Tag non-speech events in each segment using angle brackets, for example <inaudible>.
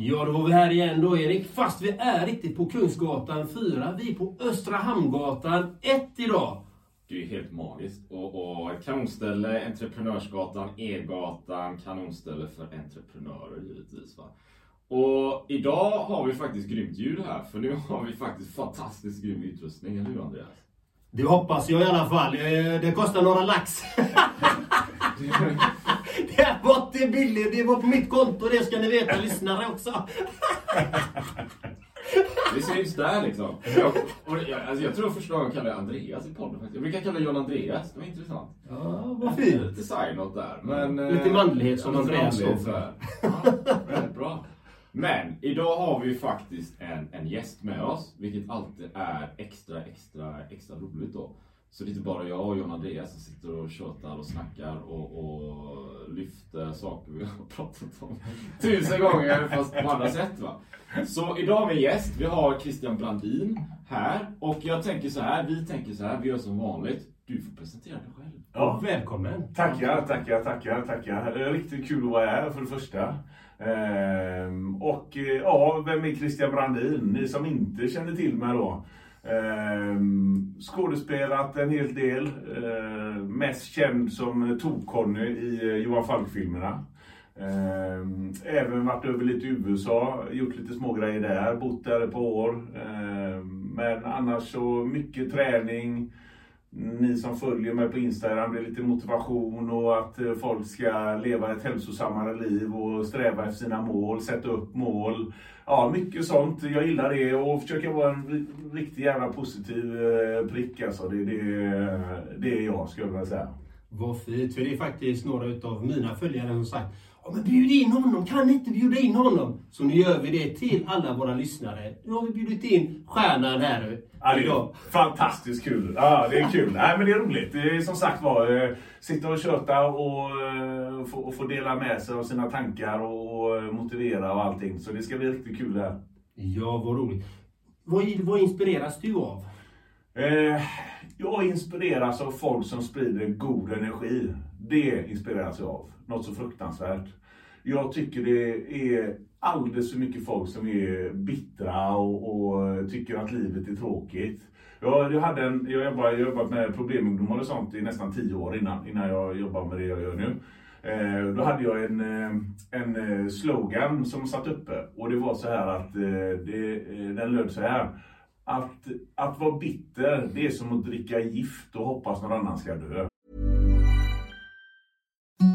Ja, då var vi här igen då Erik. Fast vi är riktigt på Kungsgatan 4. Vi är på Östra Hamngatan 1 idag. Det är ju helt magiskt. Och, och ett kanonställe, Entreprenörsgatan, E-gatan, kanonställe för entreprenörer givetvis. Va? Och idag har vi faktiskt grymt ljud här, för nu har vi faktiskt fantastiskt grym utrustning, eller hur Andreas? Det hoppas jag i alla fall. Eh, Det kostar några lax. <laughs> <laughs> Det inte billigt. Det var på mitt konto. Det ska ni veta, lyssnare också. <laughs> Vi syns där liksom. Jag, jag, alltså jag tror första gången jag kallade Andreas i podden faktiskt. Jag brukar kalla John Andreas, det var intressant. Ja, vad fint. Lite side-note där. Men, eh, Lite manlighet som Andreas står här. Ja, bra. Men idag har vi ju faktiskt en, en gäst med oss, vilket alltid är extra, extra, extra roligt då. Så det är inte bara jag och John Andreas som sitter och tjötar och snackar och, och lyfter saker vi har <laughs> pratat om tusen gånger fast på andra sätt va. Så idag en gäst, vi har Christian Brandin här och jag tänker så här, vi tänker så här, vi gör som vanligt. Du får presentera dig själv. Ja. Välkommen. Tackar, tackar, tackar, tackar. Det är riktigt kul att vara här för det första. Ehm, och eh, ja, vem är Christian Brandin? Ni som inte känner till mig då. Ehm, skådespelat en hel del. Eh, mest känd som Tok-Conny i eh, Johan Falk-filmerna. Ehm, även varit över lite i USA, gjort lite smågrejer där, bott där ett par år. Ehm, men annars så mycket träning. Ni som följer mig på Instagram, det är lite motivation och att eh, folk ska leva ett hälsosammare liv och sträva efter sina mål, sätta upp mål. Ja, mycket sånt. Jag gillar det och försöker vara en riktig riktigt jävla positiv eh, prick alltså. Det, det, det är jag skulle jag vilja säga. Vad fint. För det är faktiskt några utav mina följare som sagt Ja, men bjud in honom, kan ni inte bjuda in honom? Så nu gör vi det till alla våra lyssnare. Nu har vi bjudit in stjärnan här Ja, det är fantastiskt kul. Ja, det är kul. Nej, men det är roligt. Det är som sagt var, eh, sitta och köta och, eh, få, och få dela med sig av sina tankar och eh, motivera och allting. Så det ska bli riktigt kul här. Ja, vad roligt. Vad, vad inspireras du av? Eh, jag inspireras av folk som sprider god energi. Det inspireras jag av. Något så fruktansvärt. Jag tycker det är alldeles för mycket folk som är bittra och, och tycker att livet är tråkigt. Jag, jag, hade en, jag jobbade- jag har jobbat med problemungdomar och sånt i nästan tio år innan, innan jag jobbar med det jag gör nu. Eh, då hade jag en, eh, en eh, slogan som satt uppe och det var så här att eh, det, den löd så här. Att, att vara bitter, det är som att dricka gift och hoppas någon annan ska dö.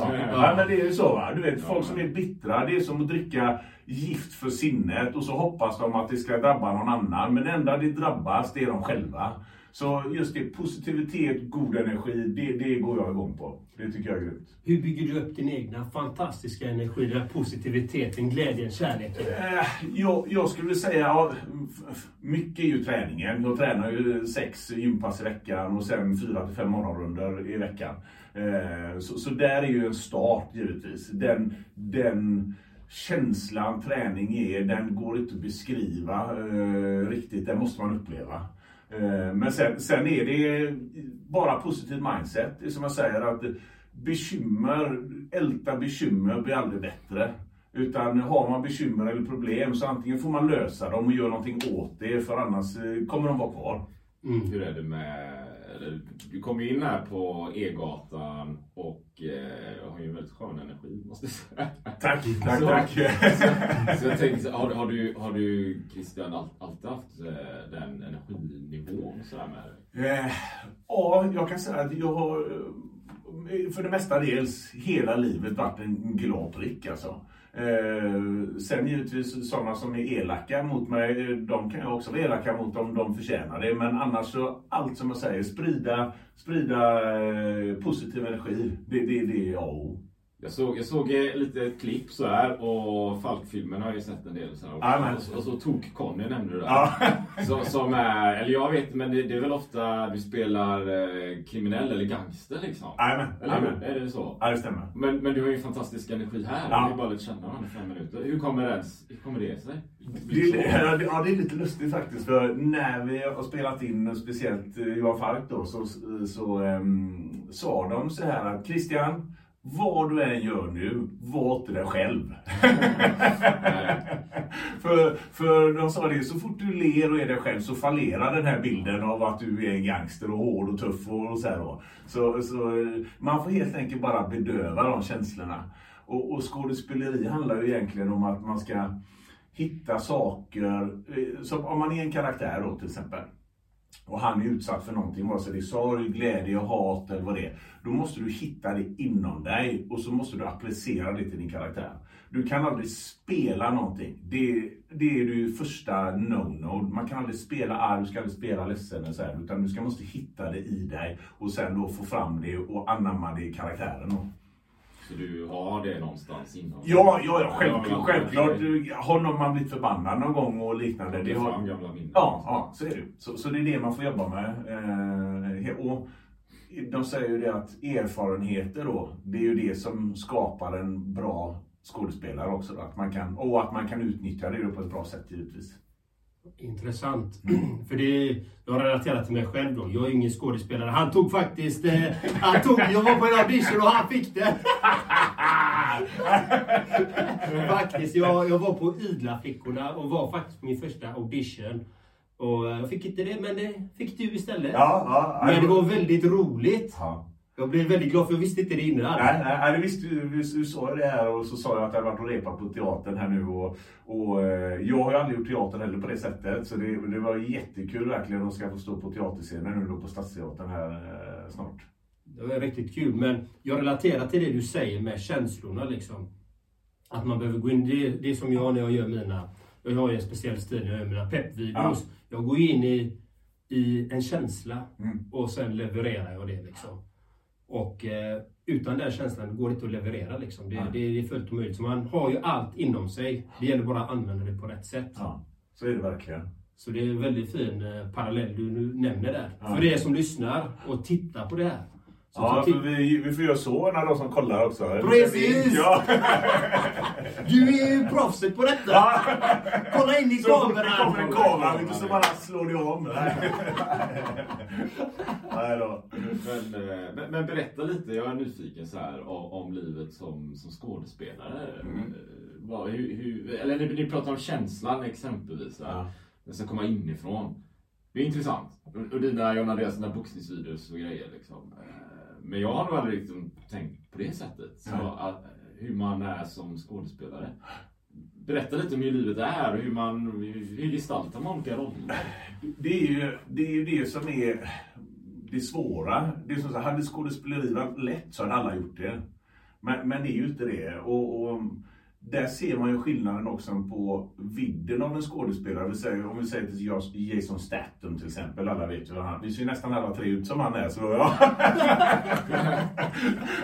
Ja, ja, men det är ju så va. Du vet, folk som är bittra, det är som att dricka gift för sinnet och så hoppas de att det ska drabba någon annan. Men det enda det drabbas, det är de själva. Så just det, positivitet, god energi, det, det går jag igång på. Det tycker jag är grymt. Hur bygger du upp din egna fantastiska energi, den här positiviteten, glädjen, kärleken? Eh, jag, jag skulle säga, ja, mycket är ju träningen. Jag tränar ju sex gympass i veckan och sen fyra till fem morgonrundor i veckan. Eh, så, så där är ju en start givetvis. Den, den känslan träning är, den går inte att beskriva eh, riktigt. Den måste man uppleva. Eh, Men sen, sen är det bara positiv mindset. Det är som jag säger att bekymmer, älta bekymmer blir aldrig bättre. Utan har man bekymmer eller problem så antingen får man lösa dem och göra någonting åt det för annars eh, kommer de vara kvar. Mm, hur är det med... Du kom ju in här på E-gatan och eh, har ju en väldigt skön energi måste jag säga. Tack, tack, Så- tack. Så jag tänkte, så, har, har, du, har du Christian all, alltid haft eh, den energinivån så här med dig? Eh, Ja, jag kan säga att jag har eh, för det mesta dels hela livet varit en glad prick alltså. Eh, sen givetvis sådana som är elaka mot mig, de kan jag också vara elaka mot om de förtjänar det. Men annars så, allt som jag säger, sprida, sprida eh, positiv energi. Det, det, det är A och O. Jag såg, jag såg eh, lite ett klipp så här och Falk-filmen har jag ju sett en del så här också. Jajamän. och, så- och så Tok-Conny nämnde du där. Ja. <laughs> Så, som är, eller jag vet men det, det är väl ofta du spelar eh, kriminell eller gangster liksom? Jajamän, Eller hur? jajamän. Är det så? Ja, det stämmer. Men, men du har ju fantastisk energi här. Ja. Vi har bara lärt känna varandra i fem minuter. Hur kommer det, hur kommer det sig? Det är, <laughs> ja, det- ja, det är lite lustigt faktiskt. För när vi har spelat in, speciellt eh, Johan Falk då, så, så um, sa de så här att Christian, vad du än gör nu, var inte dig själv. <laughs> för, för de sa det, så fort du ler och är dig själv så fallerar den här bilden av att du är en gangster och hård och tuff och, så här då. Så, så man får helt enkelt bara bedöva de känslorna. Och, och skådespeleri handlar ju egentligen om att man ska hitta saker, eh, som om man är en karaktär då till exempel. Och han är utsatt för någonting, vare sig det är sorg, glädje, hat eller vad det är. Då måste du hitta det inom dig och så måste du applicera det till din karaktär. Du kan aldrig spela någonting. Det, det är det första no-no. Man kan aldrig spela arg, du ska aldrig spela ledsen eller så här, utan du ska måste hitta det i dig och sen då få fram det och anamma det i karaktären. Då. Så du har det någonstans inom Ja, ja, ja självklart. Självklart. Har någon man blivit förbannad någon gång och liknande. Det är har, gamla minnen. Ja, ja, så är det. Så, så det är det man får jobba med. Eh, och de säger ju det att erfarenheter då, det är ju det som skapar en bra skådespelare också. Då. Att man kan, och att man kan utnyttja det på ett bra sätt givetvis. Intressant. <clears throat> För det, jag har relaterat till mig själv då. Jag är ingen skådespelare. Han tog faktiskt... Eh, han tog, jag var på en audition och han fick det. <laughs> faktiskt. Jag, jag var på Idla flickorna och var faktiskt på min första audition. Och eh, jag fick inte det, men det fick du istället. Ja, ja. Men det var väldigt roligt. Ja. Jag blev väldigt glad för jag visste inte det innan. Nej, nej, nej, det visste du. Sa det här och så sa jag att jag varit och repat på teatern här nu. Och, och eh, jag har ju aldrig gjort teater heller på det sättet. Så det, det var jättekul verkligen att ska få stå på teaterscenen nu då på Stadsteatern här eh, snart. Det var riktigt kul, men jag relaterar till det du säger med känslorna liksom. Att man behöver gå in, det, det är som jag när jag gör mina, jag har ju en speciell stil när jag gör mina peppvideos. Jag går in i, i en känsla Mm. och sen levererar jag det liksom. Och eh, utan den känslan går det inte att leverera liksom. Det, det, det är fullt omöjligt. Så man har ju allt inom sig. Det gäller bara att använda det på rätt sätt. Ja, så är det verkligen. Så det är en väldigt fin eh, parallell du nu nämner där. Ja. För er som lyssnar och tittar på det här. Så Ja, vi, vi får göra så när de som kollar också. Precis! Ja. Du är ju proffset på detta! Kolla in i Så kameran! kommer en kamera, vet du, så bara slår det om. Nej. <laughs> Nej då. Men, eh, men, men berätta lite, jag är nyfiken så här om, om livet som, som skådespelare. Mm. Eh, Vad, hur, hur, eller ni, ni pratar om känslan exempelvis. så. Ja. Den ska komma inifrån. Det är intressant. Och- Och dina John Andreas, dina boxningsvideos och grejer. Liksom. Men jag har nog aldrig liksom tänkt på det sättet. Så att, hur man är som skådespelare. Berätta lite om hur livet är och hur man hur gestaltar man olika roller. Det är ju det, är ju det som är det svåra. Det är som så, hade skådespeleri varit lätt så hade alla gjort det. Men, men det är ju inte det. Och, och där ser man ju skillnaden också på vidden av en skådespelare. Vi säger, om vi säger till Jason Statham till exempel, alla vet ju vad han... Vi ser ju nästan alla tre ut som han är, så ja. <laughs>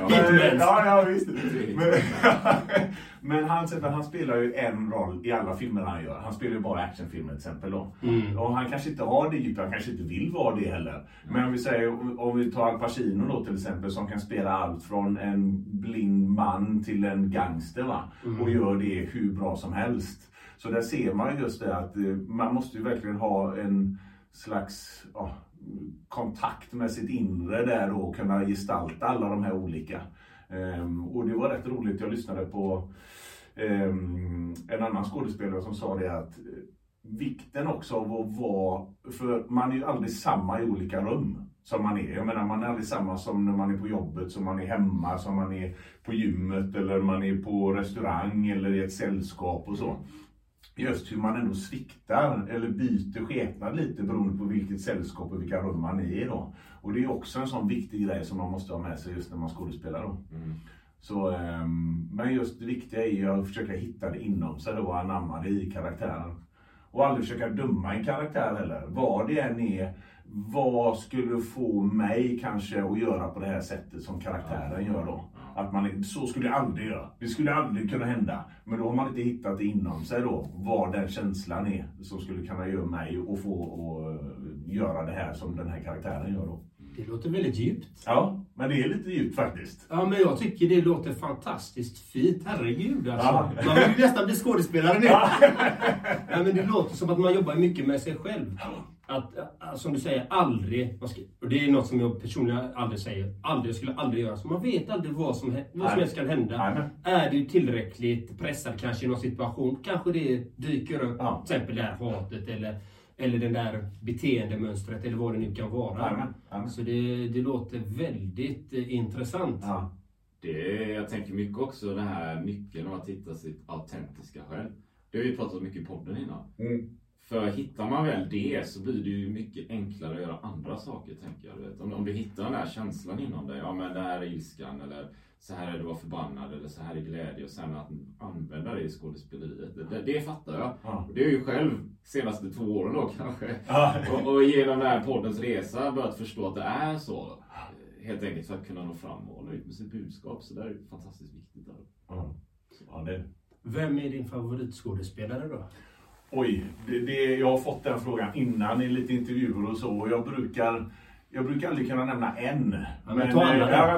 men, <laughs> ja, ja visst. Men, <laughs> men han, han spelar ju en roll i alla filmer han gör. Han spelar ju bara actionfilmer till exempel då. Mm. Och han kanske inte har det djupet, han kanske inte vill vara det heller. Men om vi säger, om vi tar Al Pacino då till exempel, som kan spela allt från en blind man till en gangster va. Mm. Och gör det hur bra som helst. Så där ser man just det att eh, man måste ju verkligen ha en slags oh, kontakt med sitt inre där och kunna gestalta alla de här olika. Ehm, och det var rätt roligt, jag lyssnade på ehm, en annan skådespelare som sa det att eh, vikten också av att vara, för man är ju aldrig samma i olika rum som man är. Jag menar man är aldrig samma som när man är på jobbet, som man är hemma, som man är på gymmet eller man är på restaurang eller i ett sällskap och så. Just hur man ändå sviktar eller byter skepnad lite beroende på vilket sällskap och vilka rum man är i då. Och det är också en sån viktig grej som man måste ha med sig just när man skådespelar då. Mm. Så, um, men just det viktiga är ju att försöka hitta det inom sig då och anamma det i karaktären. Och aldrig försöka döma en karaktär heller. Vad det än är vad skulle få mig kanske att göra på det här sättet som karaktären gör då? Att man, så skulle jag aldrig göra. Det skulle aldrig kunna hända. Men då har man inte hittat det inom sig då, vad den känslan är som skulle kunna göra mig att få att göra det här som den här karaktären gör då. Det låter väldigt djupt. Ja, men det är lite djupt faktiskt. Ja, men jag tycker det låter fantastiskt fint. Herregud alltså. Ja. Man vill ju nästan bli skådespelare nu. Ja. <laughs> ja, men det låter som att man jobbar mycket med sig själv att, äh, som du säger, aldrig, och det är något som jag personligen aldrig säger, aldrig, jag skulle aldrig göra. Så man vet aldrig vad som, vad som helst kan hända. Nej. Är du tillräckligt pressad kanske i någon situation, kanske det dyker upp, ja. till exempel det här hatet eller, eller det där beteendemönstret eller vad det nu kan vara. Nej, Så det, det låter väldigt eh, intressant. Ja. Det, jag tänker mycket också den här nyckeln att hitta sitt autentiska själv. Det har vi pratat mycket i podden innan. Mm. För hittar man väl det så blir det ju mycket enklare att göra andra saker, tänker jag. Vet. Om, om du hittar den där känslan inom dig, ja men det här är ilskan, eller så här är det att vara förbannad, eller så här är glädje, och sen att använda det i skådespeleriet. Det, det, fattar jag. Ja. Det är ju själv senaste två åren då kanske. Ja. och, och genom den här poddens resa börjat förstå att det är så. Helt enkelt för att kunna nå fram och nå ut med sitt budskap. Så det är fantastiskt viktigt. Där. Ja. Ja, det. Vem är din favoritskådespelare då? Oj, det, det, jag har fått den frågan innan i lite intervjuer och så. Och jag brukar jag brukar aldrig kunna nämna en. Men, eh, jag,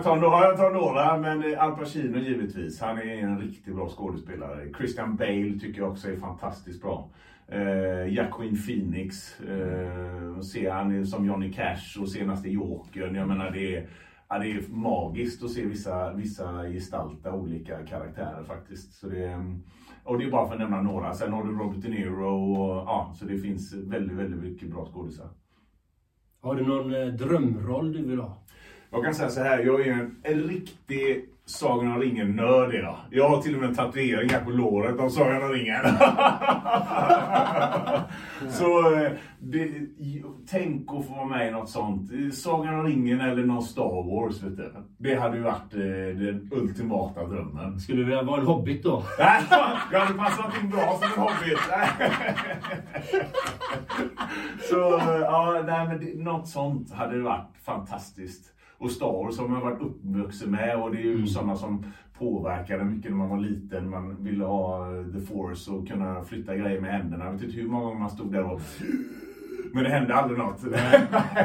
tar, jag tar några, men eh, Al Pacino givetvis. Han är en riktigt bra skådespelare. Christian Bale tycker jag också är fantastiskt bra. Eh, Joaquin Phoenix eh, ser han som Johnny Cash och senast i Jokern. Jag menar det är, ja, det är magiskt att se vissa, vissa gestalta olika karaktärer faktiskt. Så det, mm, och det är bara för att nämna några. Sen har du Robert De Niro och ja, så det finns väldigt, väldigt mycket bra skådisar. Har du någon eh, drömroll du vill ha? Jag kan säga så här, jag är en riktig Sagan om ringen-nörd idag. Jag har till och med en tatuering här på låret av Sagan om ringen. <laughs> så eh, det, tänk att få vara med i något sånt. Sagan om ringen eller någon Star Wars. Vet du. Det hade ju varit eh, den ultimata drömmen. Skulle du vilja vara en hobbit då? <laughs> jag hade passat in bra som en hobbit. <laughs> så ja, nej, men något sånt hade varit fantastiskt och Star Wars som man varit uppvuxen med och det är ju mm. sådana som påverkade mycket när man var liten. Man ville ha the force och kunna flytta grejer med händerna. Jag vet inte hur många gånger man stod där och men det hände aldrig något.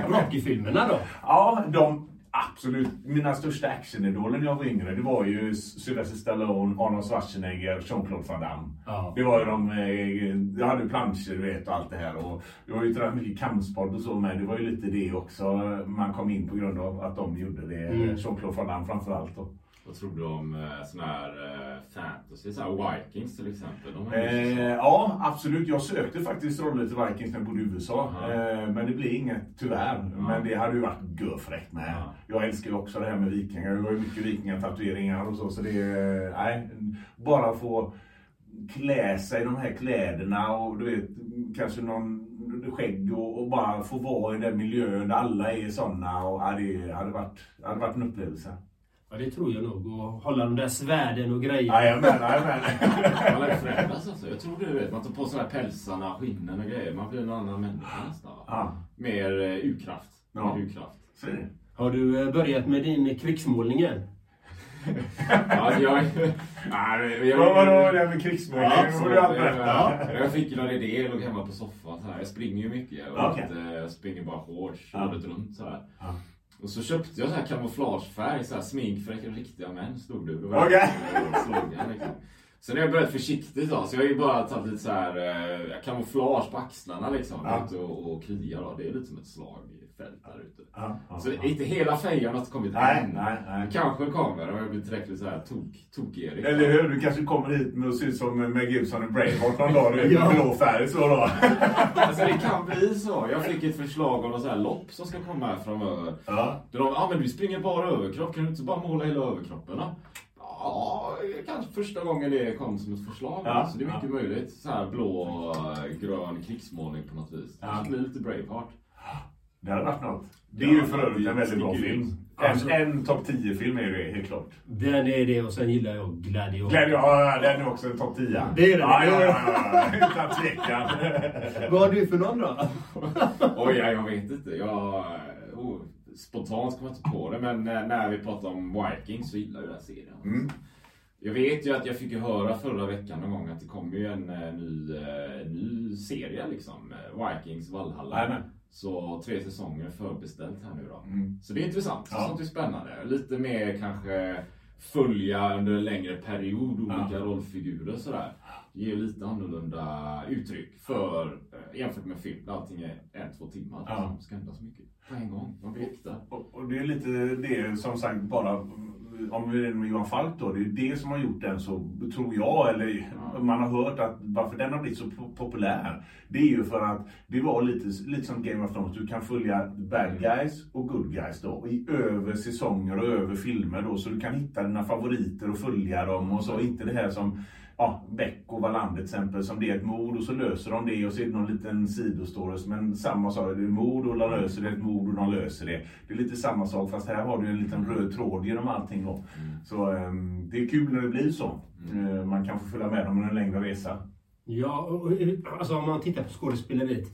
Rocky-filmerna då? Ja, de, Absolut. Mina största actionidoler när jag var yngre, det var ju Sylvester Stallone, Arnold Schwarzenegger, Jean-Claude Van Damme. Ja. Det var ju de, eh, jag hade planscher du vet och allt det här. Och det var ju rätt mycket kampsport och så med. Det var ju lite det också man kom in på grund av att de gjorde det. Mm. Jean-Claude Van Damme framförallt. Då. Vad tror du om eh, sån här eh, fantasy? Så här Vikings till exempel? Eh, ja, absolut. Jag sökte faktiskt roller till Vikings när jag bodde i USA. Eh, men det blev inget, tyvärr. Uh Men det hade ju varit görfräckt med. Uh Jag älskar ju också det här med vikingar. Det var ju mycket vikingatatueringar och så. Så det, nej, bara få klä sig i de här kläderna och du vet, kanske någon skägg och, och bara få vara i den miljön där alla är sådana. Och, ja, det hade varit, hade varit en upplevelse. Ja, det tror jag nog. Och hålla de där svärden och grejerna. Jajamän, jajamän. Man lär förändras alltså. Jag tror du vet, man tar på sig de här pälsarna, skinnen och grejer. Man blir en annan människa nästan. va? Ja. Mer eh, urkraft. Ja. Mer urkraft. Har du eh, börjat med din krigsmålning än? <laughs> Ja, jag, Nej, jag, Vad det här med krigsmålning? Ja, Det får du allt jag, berätta. jag fick ju någon idé, jag låg hemma på soffan så här. Jag springer ju mycket och Okej. inte, jag springer bara Ja. året runt så här. Ja. Och så köpte jag så här kamouflagefärg, så här smink för riktiga män stod det. Okej. slogan, liksom. Sen har jag börjat försiktigt då, så jag har ju bara tagit lite så här eh, kamouflage på axlarna liksom. Ja. Och, och krigar då. Det är lite som ett slagfält där ute. Ja, ja, Så ja. inte hela fejan har kommit Nej, än. nej, nej. Kanske kommer om jag blir tillräckligt så här tok, tok-Erik. Eller hur? Du kanske kommer hit med att se ut som Mel Gibson i Braveheart någon dag. Du är blå färg så då. <laughs> Alltså det kan bli så. Jag fick ett förslag om något så här lopp som ska komma här framöver. Ja. De, ja men du springer bara överkropp, kan du inte bara måla hela överkroppen då? Ja, kanske första gången det kom som ett förslag. Ja, Så det är mycket ja. möjligt. Så här blå, grön krigsmålning på något vis. Ja. Kanske lite Braveheart. Det hade varit något. Det är ju för övrigt en väldigt bra film. Alltså- En, en topp 10-film är det helt klart. Den är det och sen gillar jag Gladiator. Glädje, ja, den är också en topp 10. Det är den. Ja, ja, ja, ja, utan tvekan. <laughs> Vad har du för någon då? <laughs> Oj, ja, jag vet inte. Jag, oh, spontant kommer jag inte på det, men när, när vi pratar om Vikings så gillar jag den här serien. Mm. Jag vet ju att jag fick höra förra veckan någon gång att det kommer ju en eh, ny, eh, ny serie liksom. eh, Vikings Valhalla. Jajamän. Så tre säsonger förbeställt här nu då. Mm. Så det är intressant. Ja. Sånt är spännande. Lite mer kanske följa under en längre period olika Ja. rollfigurer sådär. Ger lite annorlunda uttryck för eh, jämfört med film där allting är en, två timmar. Ja. Det ska hända så mycket på en gång. Man blir äkta. Och, och det är lite det som sagt bara, om vi är med Johan Falk då, det är det som har gjort den så, tror jag, eller man har hört att varför den har blivit så po- populär. Det är ju för att det var lite, lite som Game of Thrones, du kan följa bad guys och good guys då, i över säsonger och över filmer då, så du kan hitta dina favoriter och följa dem och så, inte det här som ja, Beck och Wallander till exempel, som det är ett mord och så löser de det och så är det någon liten sidostory. Men samma sak, det är mord och de löser det, ett mord och de löser det. Det är lite samma sak fast här har du en liten röd tråd genom allting då. Så ehm, det är kul när det blir så. Eh, man kan få följa med dem på en längre resa. Ja, och, och, alltså om man tittar på skådespeleriet.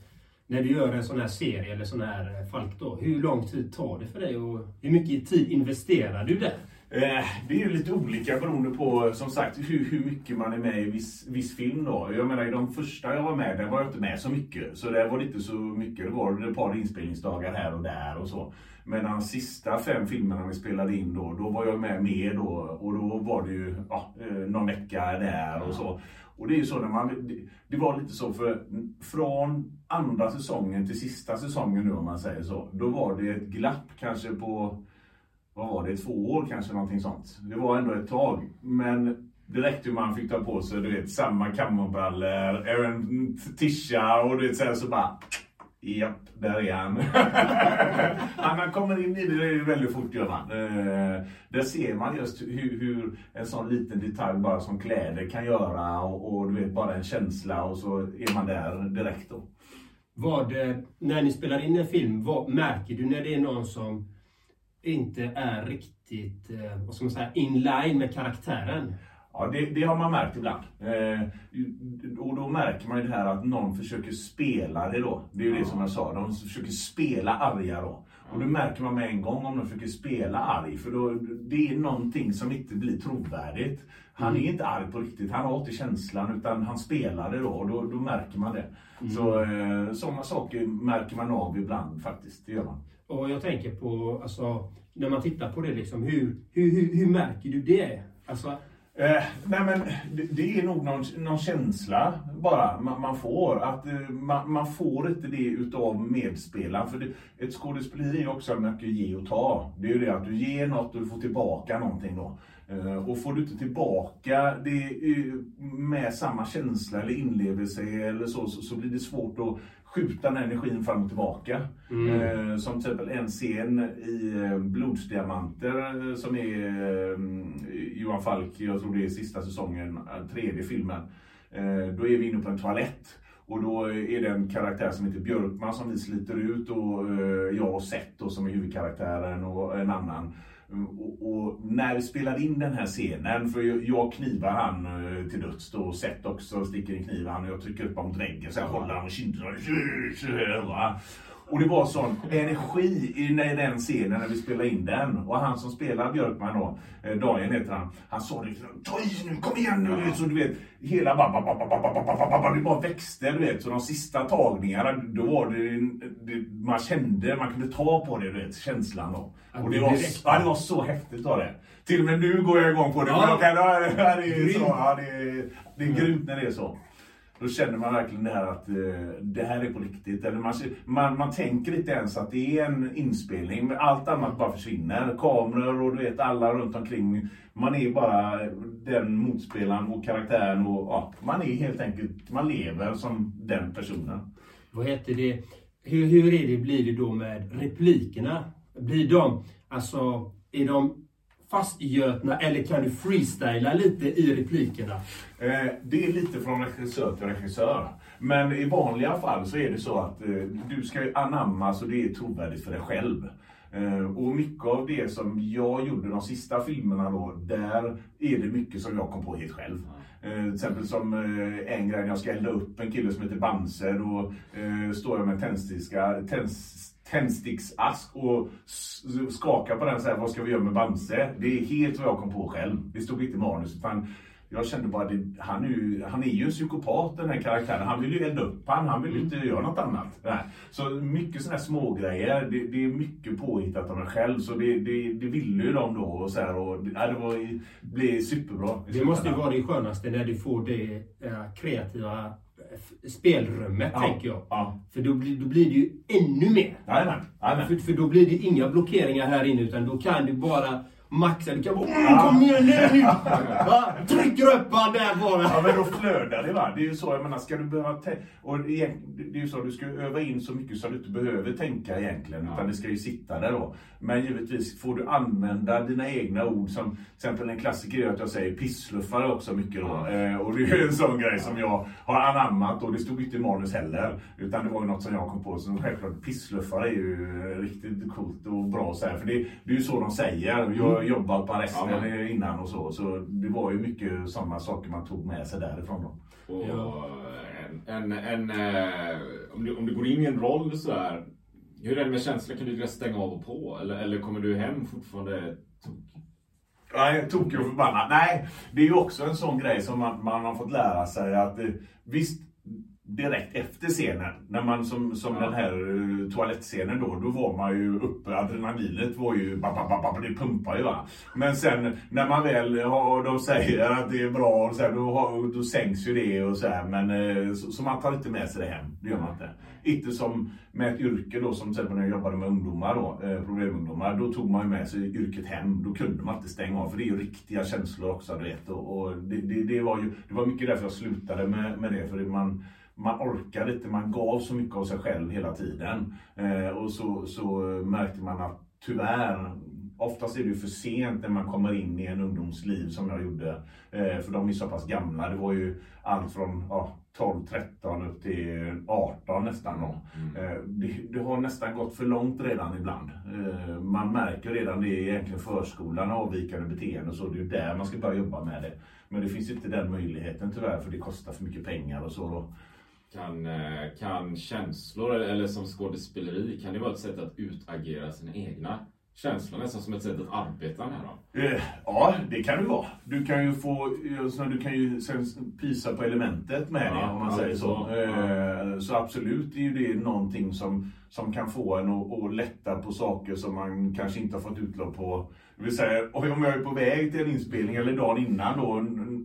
När du gör en sån här serie eller sån här eh, Falk då. Hur lång tid tar det för dig och hur mycket tid investerar du där? Eh, det är ju lite olika beroende på som sagt hur, hur mycket man är med i viss, viss film då. Jag menar i de första jag var med, där var jag inte med så mycket. Så där var det inte så mycket. Det var ett par inspelningsdagar här och där och så. Men de sista fem filmerna vi spelade in då, då var jag med mer då. Och då var det ju ja, eh, någon vecka där och så. Och det är ju så när man, det, det var lite så för från andra säsongen till sista säsongen nu om man säger så. Då var det ett glapp kanske på vad var det, två år kanske någonting sånt. Det var ändå ett tag. Men direkt hur man fick ta på sig, du vet, samma kammarbrallor, även tisha och du vet så, här, så bara Japp, där är han. <laughs> han kommer in i det väldigt fort gör man. Eh, där ser man just hur, hur en sån liten detalj bara som kläder kan göra och, och du vet bara en känsla och så är man där direkt då. Vad, när ni spelar in en film, vad, märker du när det är någon som inte är riktigt, eh, vad ska man säga, in line med karaktären? Ja, det, det har man märkt ibland. Eh, och då märker man ju det här att någon försöker spela det då. Det är ju det som jag sa, de försöker spela arga då. Och då märker man med en gång om de försöker spela arg, för då, det är någonting som inte blir trovärdigt. Han är inte arg på riktigt, han har inte känslan utan han spelar det då och då, då märker man det. Så eh, sådana saker märker man av ibland faktiskt, det gör man. Och jag tänker på, alltså, när man tittar på det liksom, hur, hur, hur, hur märker du det? Alltså, Eh, nej men det, det är nog någon, någon känsla bara man, man får. Att eh, man, man får inte det utav medspelaren. För det, ett skådespeleri är också mycket ge och ta. Det är ju det att du ger något och du får tillbaka någonting då. Eh, och får du inte tillbaka det eh, med samma känsla eller inlevelse eller så, så, så blir det svårt att skjuta den energin fram och tillbaka. Eh, som till exempel en scen i eh, Blodsdiamanter eh, som är eh, Johan Falk, jag tror det är sista säsongen, eh, tredje filmen. Eh, då är vi inne på en toalett. Och då är det en karaktär som heter Björkman som vi sliter ut och jag och Seth då, som är huvudkaraktären och en annan. Mm, Och, och när vi spelade in den här scenen, för jag, jag knivar han eh, till döds då, och Seth också sticker en kniv i han och jag trycker upp honom mot väggen så jag håller han och kinderna. Och det var sån energi i den scenen när vi spelade in den. Och han som spelar Björkman då, eh, Daniel heter han, han sa det ta i nu, kom igen nu! Så du vet, hela bara, bara, bara, bara, bara, bara, bara, det bara växte du vet. Så de sista tagningarna, då var det, det man kände, man kunde ta på det du vet, känslan då. Och det var, ja, det var så häftigt av det. Till och med nu går jag igång på det. Ja. Men kan, ja, det, är så, ja, det, är, det är grymt när det är så. Då känner man verkligen det här att eh, det här är på riktigt. Eller man, man, man tänker inte ens att det är en inspelning. Men allt annat bara försvinner. Kameror och du vet alla runt omkring. Man är bara den motspelaren och karaktären. Och, ja, man är helt enkelt, man lever som den personen. Vad heter det? Hur, hur är det, blir det då med replikerna? Blir de, alltså, är de fastgötna eller kan du freestyla lite i replikerna? Eh, det är lite från regissör till regissör. Men i vanliga fall så är det så att eh, du ska ju anamma så det är trovärdigt för dig själv. Eh, och mycket av det som jag gjorde de sista filmerna då, där är det mycket som jag kom på helt själv. Eh, till exempel som eh, en grej när jag ska elda upp en kille som heter Bamse. Då eh, står jag med en tändstickska, tänds, tändsticksask och s- skakar på den så här, vad ska vi göra med Bamse? Det är helt vad jag kom på själv. Det stod inte i manus. Utan jag kände bara, det, han, är ju, han är ju en psykopat den här karaktären. Han vill ju elda upp han, han vill ju inte göra något annat. Nej. Så mycket sådana här smågrejer, det, det är mycket påhittat av mig själv. Så det, det, det ville ju de då. Och så här, och, det, ja, det var, det blev superbra. Det måste ju vara det skönaste när du får det eh, kreativa spelrummet, Ja, tänker jag. ja. För då blir, då blir det ju ännu mer. Jajamän, jajamän. För, för då blir det inga blockeringar här inne, utan då kan du bara maxa. Du kan bara mm, kom igen nu! Va? Trycker upp han där bara. Ja men då flödar det va. Det är ju så, jag menar, ska du behöva och det är ju så, du ska öva in så mycket så du inte behöver tänka egentligen. Utan det ska ju sitta där då. Men givetvis får du använda dina egna ord som, till exempel en klassiker är att jag säger pissluffare också mycket då. Eh, och det är ju en sån grej som jag har anammat och det stod inte i manus heller. Utan det var ju något som jag kom på. Så självklart pissluffare är ju riktigt coolt och bra så här. För det, det är ju så de säger. Jag har jobbat på arresten Ja, men- innan och så. Så det var ju mycket sådana saker man tog med sig därifrån då. Och Ja. en, en, en, eh, om, du, om du går in i en roll så här. Hur är det med känslor? Kan du direkt stänga av och på? Eller, eller kommer du hem fortfarande tok? Nej, tokig och förbannad. Nej, det är ju också en sån grej som man, man har fått lära sig att eh, visst, direkt efter scenen, när man som, som Ja. den här uh, toalettscenen då, då var man ju uppe, adrenalinet var ju, ba, ba, ba, ba, det pumpar ju va. Men sen när man väl har, de säger att det är bra, och så här, då, då sänks ju det och så här, men eh, så, så man tar inte med sig det hem, det gör man inte. Inte som med ett yrke då, som till exempel när jag jobbade med ungdomar då, eh, problemungdomar, då tog man ju med sig yrket hem. Då kunde man inte stänga av, för det är ju riktiga känslor också, du vet. Och, och det, det, det, var ju, det var mycket därför jag slutade med, med det, för man, man orkade inte, man gav så mycket av sig själv hela tiden. Eh, och så, så märkte man att tyvärr, oftast är det ju för sent när man kommer in i en ungdomsliv som jag gjorde. Eh, för de är så pass gamla. Det var ju allt från ja, 12, 13 upp till 18 nästan. Då. Eh, det, det har nästan gått för långt redan ibland. Eh, man märker redan det i egentligen förskolan, avvikande beteende och så. Det är ju där man ska börja jobba med det. Men det finns inte den möjligheten tyvärr för det kostar för mycket pengar och så. Då. Kan, eh, kan känslor, eller som skådespeleri, kan det vara ett sätt att utagera sina egna känslor? Nästan som ett sätt att arbeta med dem? Eh, Ja, det kan det vara. Du kan ju få, eh, du kan ju pisa på elementet med det Ja, om man ja, säger så. så. Eh, Så absolut är ju det någonting som, som kan få en att, att lätta på saker som man kanske inte har fått utlopp på. Det vill säga, om jag är på väg till en inspelning eller dagen innan då,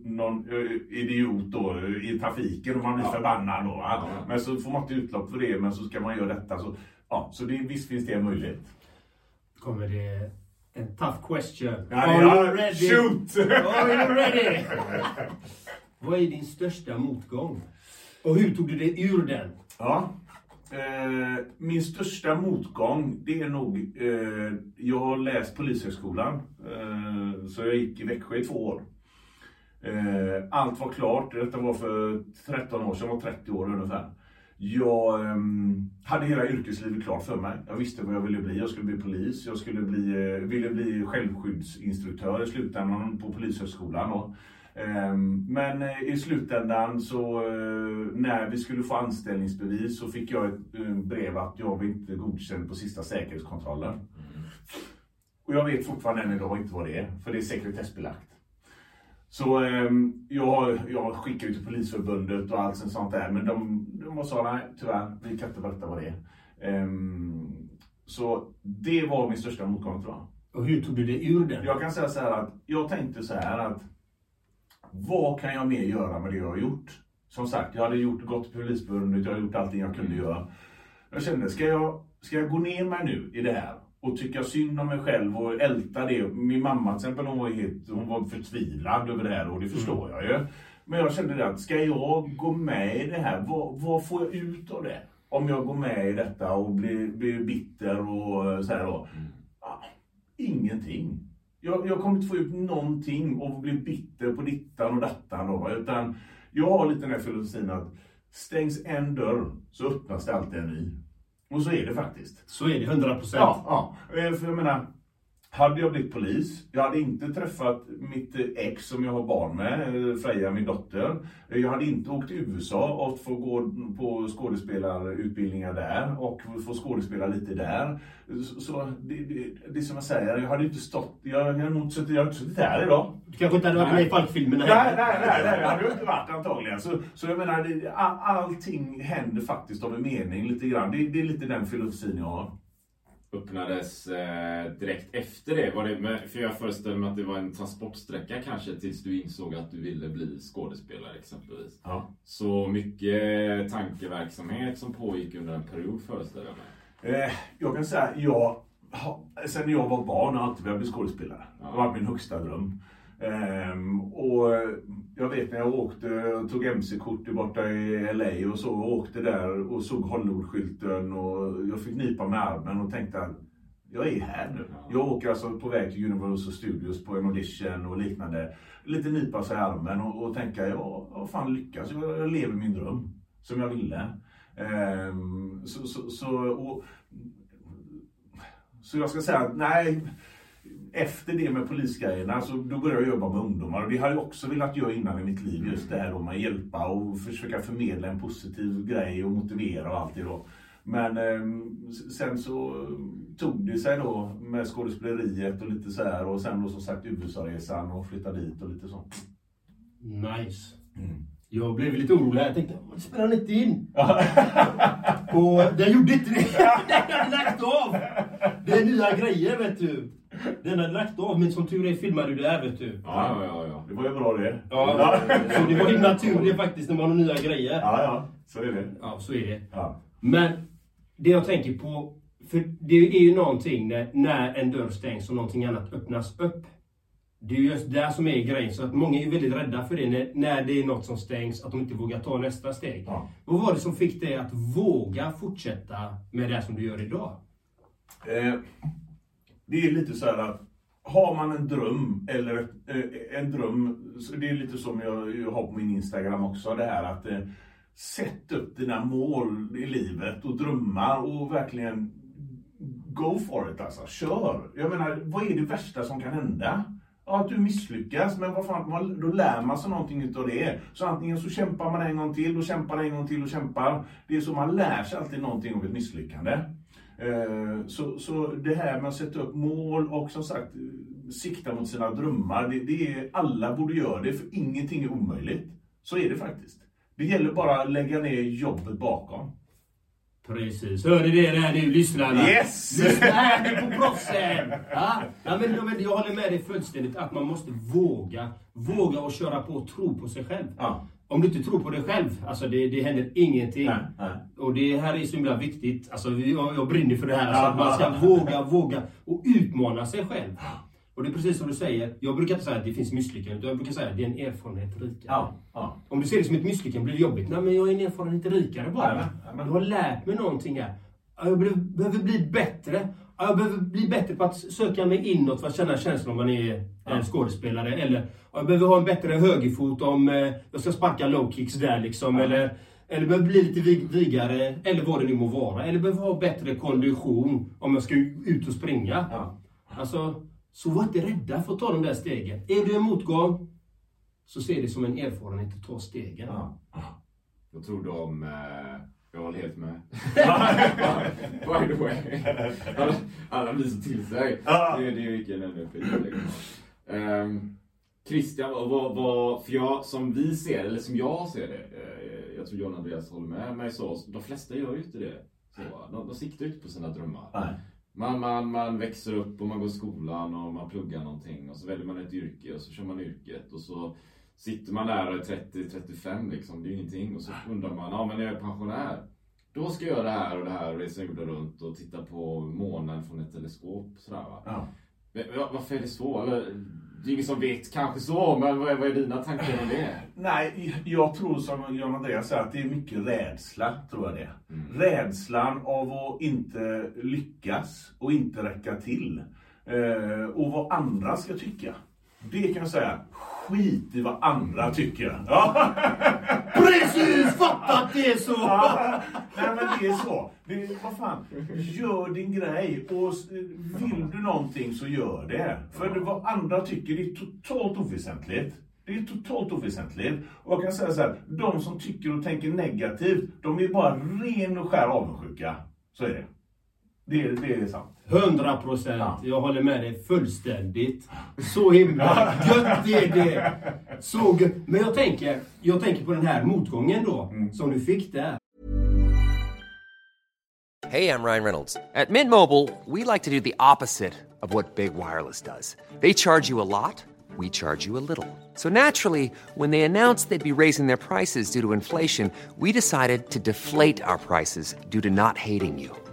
någon eh, idiot då i trafiken och man blir Ja. förbannad då. Ja. Men så får man inte utlopp för det, men så ska man göra detta. Så, ja, så det, visst finns det möjligt. Kommer det en tough question. Ja, Are ja, you ready? Shoot! Are you ready? Vad är din största motgång? Och hur tog du dig ur den? Ja. Eh, min största motgång, det är nog... Eh, jag har läst Polishögskolan. Eh, så jag gick i Växjö i två år. Eh, allt var klart. Detta var för 13 år sedan, jag var 30 år ungefär. Jag ehm, hade hela yrkeslivet klart för mig. Jag visste vad jag ville bli. Jag skulle bli polis. Jag skulle bli, eh, ville bli självskyddsinstruktör i slutändan på Polishögskolan. Då. Ehm, Men eh, i slutändan så eh, när vi skulle få anställningsbevis så fick jag ett brev att jag var inte godkänd på sista säkerhetskontrollen. Och jag vet fortfarande än idag inte vad det är, för det är sekretessbelagt. Så ehm, jag, jag skickade ut till Polisförbundet och allt sånt där, men de, de sa nej, tyvärr, vi kan inte berätta vad det är. Ehm, så det var min största motgång tror jag. Och hur tog du dig ur den? Jag kan säga så här att jag tänkte så här att vad kan jag mer göra med det jag har gjort? Som sagt, jag hade gjort, gått till Polisförbundet, jag har gjort allting jag kunde göra. Jag kände, ska jag, ska jag gå ner mig nu i det här och tycka synd om mig själv och älta det? Min mamma till exempel, hon var, helt, hon var förtvivlad över det här och det förstår jag ju. Men jag kände det att, ska jag gå med i det här? Vad, vad får jag ut av det? Om jag går med i detta och blir, blir bitter och så här då. Ah, ingenting. Jag, jag kommer inte få ut någonting och bli bitter på dittan och dattan då. Utan jag har lite den här filosofin att stängs en dörr så öppnas det alltid en ny. Och så är det faktiskt. Så är det, 100 procent. Ja, ja. Eh, För jag menar, hade jag blivit polis, jag hade inte träffat mitt ex som jag har barn med, eh, Freja, min dotter. Jag hade inte åkt till USA och få gå på skådespelarutbildningar där och få skådespela lite där. Så, det, det, det är som jag säger, jag hade inte stått, jag hade nog inte suttit, jag inte suttit här idag. Du kanske inte hade varit med i Falkfilmerna Nej, nej, nej, nej, det hade jag inte varit antagligen. Så, så jag menar, all, allting händer faktiskt av en mening lite grann. Det, det är lite den filosofin jag har. Öppnades eh, direkt efter det? Var det för jag föreställer mig att det var en transportsträcka kanske tills du insåg att du ville bli skådespelare exempelvis. Ja. Så mycket tankeverksamhet som pågick under en period föreställer jag mig. Eh, jag kan säga, jag, sen jag var barn har jag alltid velat bli skådespelare. Det har varit min högsta dröm. Ehm, och jag vet när jag åkte och tog MC-kort borta i LA och så och åkte där och såg Hollywood-skylten och jag fick nypa med armen och tänkte att jag är här nu. Jag åker alltså på väg till Universal Studios på en audition och liknande. Lite nypa sig i armen och, och tänka, ja, jag har fan lyckats. Jag, jag lever min dröm som jag ville. Ehm, så, så, så, och, så jag ska säga att nej, efter det med polisgrejerna så då började jag jobba med ungdomar och det har jag också velat göra innan i mitt liv. Just det här då med att hjälpa och försöka förmedla en positiv grej och motivera och allt det då. Men ehm, sen så tog det sig då med skådespeleriet och lite så här och sen då som sagt USA-resan och flytta dit och lite sånt. Nice. Mm. Jag blev lite orolig här. Jag tänkte, "Varför spelar han inte in? <laughs> Och den gjorde inte det. <laughs> Den hade lagt av. Det är nya grejer vet du. Den hade lagt av, men som tur är filmade du det här vet du. Ja, ja, ja. Det var ju bra det. Ja, så det var himla tur det faktiskt när man har nya grejer. Ja, ja, så är det. Ja, så är det. Ja. Men det jag tänker på, för det är ju någonting när, när en dörr stängs och någonting annat öppnas upp. Det är ju just det som är grejen, så att många är väldigt rädda för det när, när det är något som stängs, att de inte vågar ta nästa steg. Ja. Vad var det som fick dig att våga fortsätta med det som du gör idag? Eh, det är lite så här att har man en dröm eller eh, en dröm, det är lite som jag, jag har på min Instagram också, det här att eh, sätt upp dina mål i livet och drömmar och verkligen go for it alltså. Kör! Jag menar, vad är det värsta som kan hända? Ja, att du misslyckas, men vad fan, då lär man sig någonting utav det. Så antingen så kämpar man en gång till och kämpar en gång till och kämpar. Det är så man lär sig alltid någonting av ett misslyckande. Eh, så, så det här med att sätta upp mål och som sagt eh, sikta mot sina drömmar, det, det är, alla borde göra det för ingenting är omöjligt. Så är det faktiskt. Det gäller bara att lägga ner jobbet bakom. Precis, hör ni det där nu lyssnarna? Yes! Lyssna här nu på proffsen! Ja? Ja, men, men jag håller med dig fullständigt att man måste våga. Våga och köra på och tro på sig själv. Ja. Om du inte tror på dig själv, alltså det, det händer ingenting. Nej, nej. Och det här är så himla viktigt. Alltså, jag, jag brinner för det här. Alltså, att man ska våga, våga och utmana sig själv. Och det är precis som du säger. Jag brukar inte säga att det finns misslyckanden. Jag brukar säga att det är en erfarenhet rikare. Ja, ja. Om du ser det som ett misslyckande blir det jobbigt. Nej, men jag är en erfarenhet rikare bara. Jajamän, jajamän. Du har lärt mig någonting här. Ja, Jag behöver- bli bättre. Ja, Ja, Jag behöver bli bättre på att söka mig inåt för att känna känslan om man är en skådespelare. Eller ja, jag behöver ha en bättre högerfot om eh, jag ska sparka low kicks där liksom. Eller, eller behöver bli lite vig, vigare, eller vad det nu må vara. Eller behöver ha bättre kondition om jag ska ut och springa. Ja. Alltså, så var inte rädda för att ta de där stegen. Är du en motgång, så se det som en erfarenhet att ta stegen. Ja. Vad tror om... Eh, jag håller helt med. <laughs> By the way. Alla, alla blir så till sig. Det, det är vilken energi. Ehm, Christian, vad, vad, vad, för jag, som vi ser eller som jag ser det, eh, jag tror John Andreas håller med mig så, de flesta gör ju inte det. Så, de, de siktar ju inte på sina drömmar. Man, man, man växer upp och man går i skolan och man pluggar någonting och så väljer man ett yrke och så kör man yrket och så sitter man där och är 30-35 liksom, det är ju ingenting och så undrar man, ja men jag är pensionär, då ska jag göra det här och det här och resa jorden runt och titta på månen från ett teleskop sådär va. Ja. Varför är det så? Eller, det är ingen som vet kanske så, men vad är, vad är dina tankar om det? Nej, jag tror som Jan Andreas säger att det är mycket rädsla, tror jag det. Mm. Rädslan av att inte lyckas och inte räcka till. Eh, och vad andra ska tycka. Det kan jag säga, skit i vad andra tycker. Ja. <laughs> Precis! Att det är så! Ja, nej men det är så. Det, vad fan, gör din grej och vill du någonting så gör det. För vad andra tycker det är totalt oväsentligt. Det är totalt oväsentligt. Och jag kan säga så här, de som tycker och tänker negativt, de är bara ren och skär avundsjuka. Så är det. Det, det är sant. 100 procent. Ja. Jag håller med dig fullständigt. <laughs> Så himla gött är det. Så gött. Men jag tänker, jag tänker på den här motgången då, som du fick där. Hey, I'm Ryan Reynolds. At Mint Mobile, we like to do the opposite of what Big Wireless does. They charge you a lot, we charge you a little. So naturally, when they announced they'd be raising their prices due to inflation, we decided to deflate our prices due to not hating you.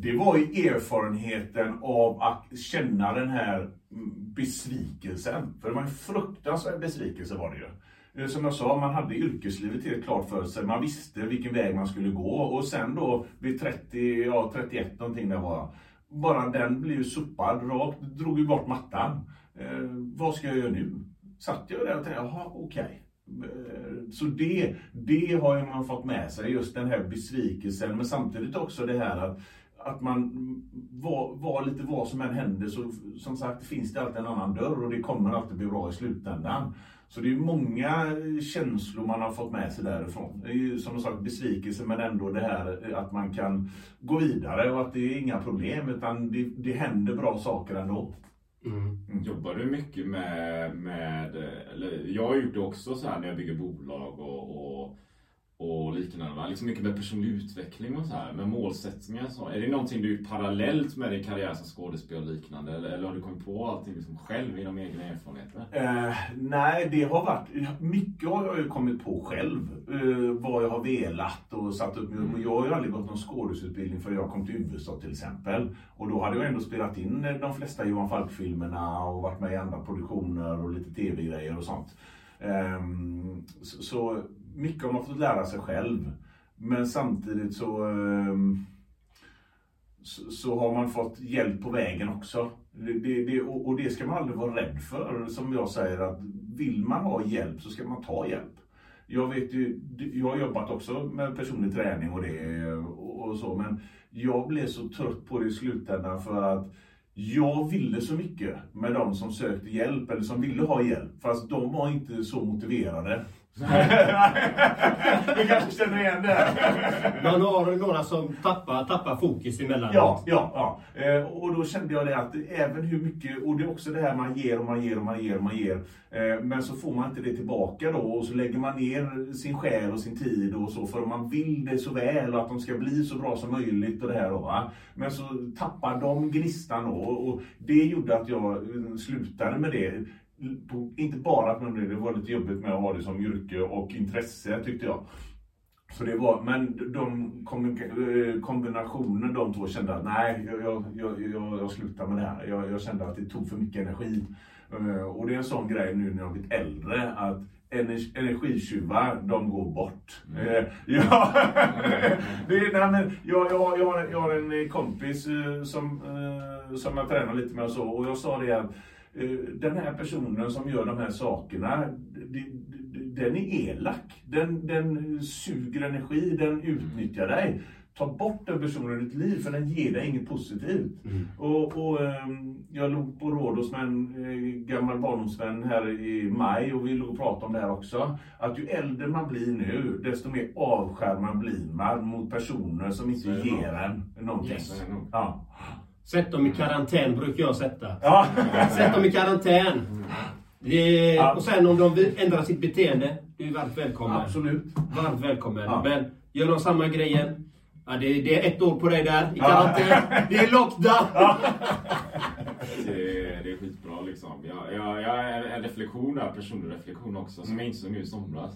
det var ju erfarenheten av att känna den här mm, besvikelsen. För det var en fruktansvärd besvikelse var det ju. Eh, som jag sa, man hade yrkeslivet helt klart för sig. Man visste vilken väg man skulle gå. Och sen då vid 30, ja 31 någonting där var jag. Bara den blev sopad rakt, drog ju bort mattan. Eh, vad ska jag göra nu? Satt jag där och tänkte, jaha okej. Okay. Så det, det har man fått med sig, just den här besvikelsen. Men samtidigt också det här att, att man var, var lite vad som än händer så som sagt finns det alltid en annan dörr och det kommer alltid bli bra i slutändan. Så det är många känslor man har fått med sig därifrån. Det är ju som sagt besvikelse men ändå det här att man kan gå vidare och att det är inga problem utan det, det händer bra saker ändå. Jobbar du mycket med, med, eller jag har gjort det också så här när jag bygger bolag och, och, och liknande. Liksom mycket med personlig utveckling och så här, med målsättningar och så. Är det någonting du parallellt med din karriär som skådespelare och liknande? Eller, eller har du kommit på allting liksom själv genom egna erfarenheter? Eh, nej, det har varit... Mycket har jag ju kommit på själv. Eh, vad jag har velat och satt upp mig. Och jag har ju aldrig gått någon skådesutbildning för jag kom till USA till exempel. Och då hade jag ändå spelat in eh, de flesta Johan Falk-filmerna och varit med i andra produktioner och lite tv-grejer och sånt. Så, så mycket har man fått lära sig själv. Men samtidigt så... Ehm, så, så har man fått hjälp på vägen också. Det, det, det, och, det ska man aldrig vara rädd för. Som jag säger att vill man ha hjälp så ska man ta hjälp. Jag vet ju, jag har jobbat också med personlig träning och det och så men jag blev så trött på det i slutändan för att jag ville så mycket med de som sökte hjälp eller som ville ha hjälp fast de var inte så motiverade du kanske känner igen det? Man har några som tappar, tappar fokus emellanåt. Ja, ja, ja. Eh, och då kände jag det att även hur mycket, och det är också det här man ger och man ger och man ger och man ger. Eh, men så får man inte det tillbaka då och så lägger man ner sin själ och sin tid och så för man vill det så väl och att de ska bli så bra som möjligt och det här då. Va? Men så tappar de gnistan då och det gjorde att jag slutade med det. På, inte bara att man, det var lite jobbigt med att ha det som yrke och intresse tyckte jag. Så det var, men de kombi- kombinationen de två kände att nej, jag, jag, jag, jag, slutar med det här. Jag, jag kände att det tog för mycket energi. Eh, Och det är en sån grej nu när jag blivit äldre att ener- energitjuvar, de går bort. Eh, <laughs> Ja, det är, nej, men jag, jag, har- jag, har, jag har en kompis eh, som, eh, som jag tränar lite med och så och jag sa det att eh, den här personen som gör de här sakerna, den är elak. Den, den suger energi, den utnyttjar dig. Ta bort den personen ur ditt liv för den ger dig inget positivt. Och, och, ehm, jag låg på Rhodos med en eh, gammal barndomsvän här i maj och vi låg och pratade om det här också. Att ju äldre man blir nu, desto mer avskärmad blir man mot personer som inte ger en någonting. Yes. Ja. Sätt dem i karantän brukar jag sätta. Ja. Sätt dem i karantän. Det, Ja. Och sen om de vill ändra sitt beteende, du är varmt välkommen. Absolut. Varmt välkommen. Ja. Men gör de samma grejen, ja, det, det är ett år på dig där i Ja. karantän. Det är lockdown. <laughs> Det, det är skitbra liksom. Jag, jag, jag är en reflektion där, personlig reflektion också, som jag insåg nu i somras.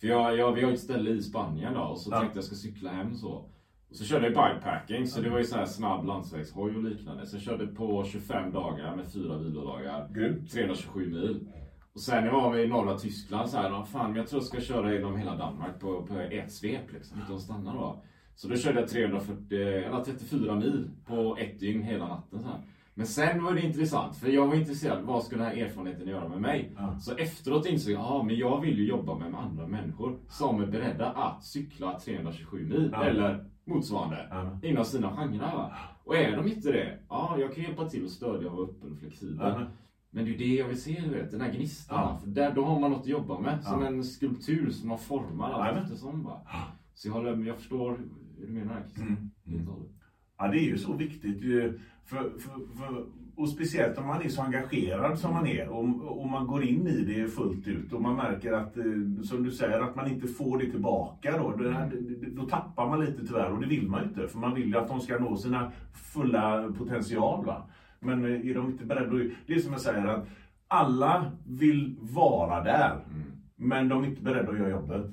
För jag, jag, vi har ett ställe i Spanien då, och så Ja. tänkte jag ska cykla hem så. Och så körde jag bikepacking, så det var ju så här snabb landsvägshoj och liknande. Så jag körde på 25 dagar med fyra vilodagar. Grymt. 327 mil. Och sen jag var i norra Tyskland så här, "Ah, fan jag tror jag ska köra genom hela Danmark på, på ett svep liksom, utan att stanna då. Så då körde jag 340, eller 34 mil på ett dygn hela natten. Så här. Men sen var det intressant, för jag var intresserad, vad skulle den här erfarenheten göra med mig? Ja. Så efteråt insåg jag, ja men jag vill ju jobba med andra människor som är beredda att cykla 327 mil, Ja. eller motsvarande, Ja. inom sina genrer. Och är de inte det, ja jag kan hjälpa till och stödja och vara öppen och flexibel. Men det är ju det jag vill se, du vet, den här gnistan. För där, då har man något att jobba med. Som en skulptur som man formar allt eftersom. Va? Så jag, håller, jag förstår hur du menar Christian. Mm. Hållet. Ja, det är ju så viktigt. För, för, för, och speciellt om man är så engagerad som man är och, och man går in i det fullt ut och man märker att, eh, som du säger, att man inte får det tillbaka då. Här, då tappar man lite tyvärr och det vill man ju inte. För man vill ju att de ska nå sina fulla potential. Va? Men eh, är de inte beredda. Det är som jag säger att alla vill vara där. Men de är inte beredda att göra jobbet.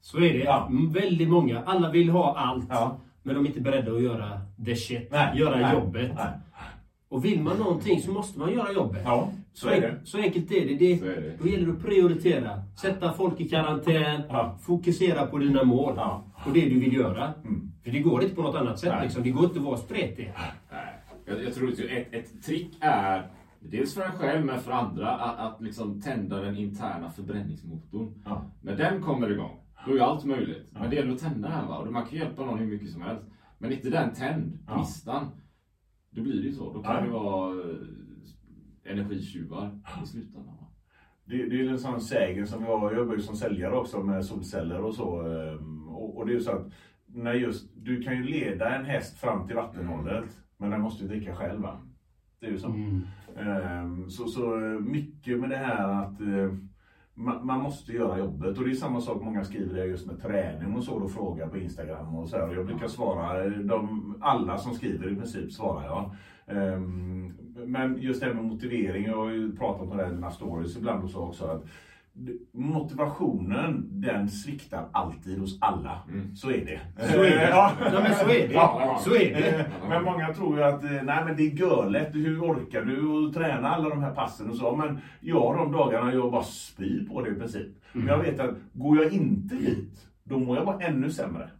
Så är det. Ja. Mm, Väldigt många. Alla vill ha allt. Ja. Men de är inte beredda att göra the shit. Nej, göra nej, jobbet. nej. Och vill man någonting så måste man göra jobbet. Ja, så är det. Så enkelt är det. det, Så är det. Då gäller det att prioritera. Sätta folk i karantän. Ja. Fokusera på dina mål. Ja. Och det du vill göra. Mm. För det går inte på något annat sätt. Liksom. Det går inte att vara spretig. Jag, jag tror att ett, ett trick är, dels för en själv men för andra, att, att liksom tända den interna förbränningsmotorn. Ja. När den kommer igång, då är allt möjligt. Men det gäller att tända den. Va? Och man kan hjälpa någon hur mycket som helst. Men inte den tänd, Ja. gnistan, då blir det ju så. Då kan Ja. det vara eh, energitjuvar i slutändan. Va? Det, det är en sån sägen som jag, jag jobbar ju som säljare också med solceller och så. ehm, Och, och det är ju så att när just, du kan ju leda en häst fram till vattenhålet, men den måste ju dricka själv. Va? Det är ju så. Mm. Ehm, Så, så eh, mycket med det här att eh, man, man måste göra jobbet. Och det är samma sak många skriver just med träning och så och frågar på Instagram och så här. Och jag brukar svara, de, alla som skriver i princip svarar jag. Ehm, Men just det här med motivering, jag har ju pratat om det här i mina stories ibland och så också. Att Motivationen, den sviktar alltid hos alla. Så är det. <laughs> Så är det. Ja. Ja, men så är det. Ja. Så är det. Men många tror ju att eh, nej, men det är görlätt. Hur orkar du att träna alla de här passen och så? Men jag de dagarna jag bara spyr på det i princip. Men jag vet att går jag inte dit, då mår jag bara ännu sämre.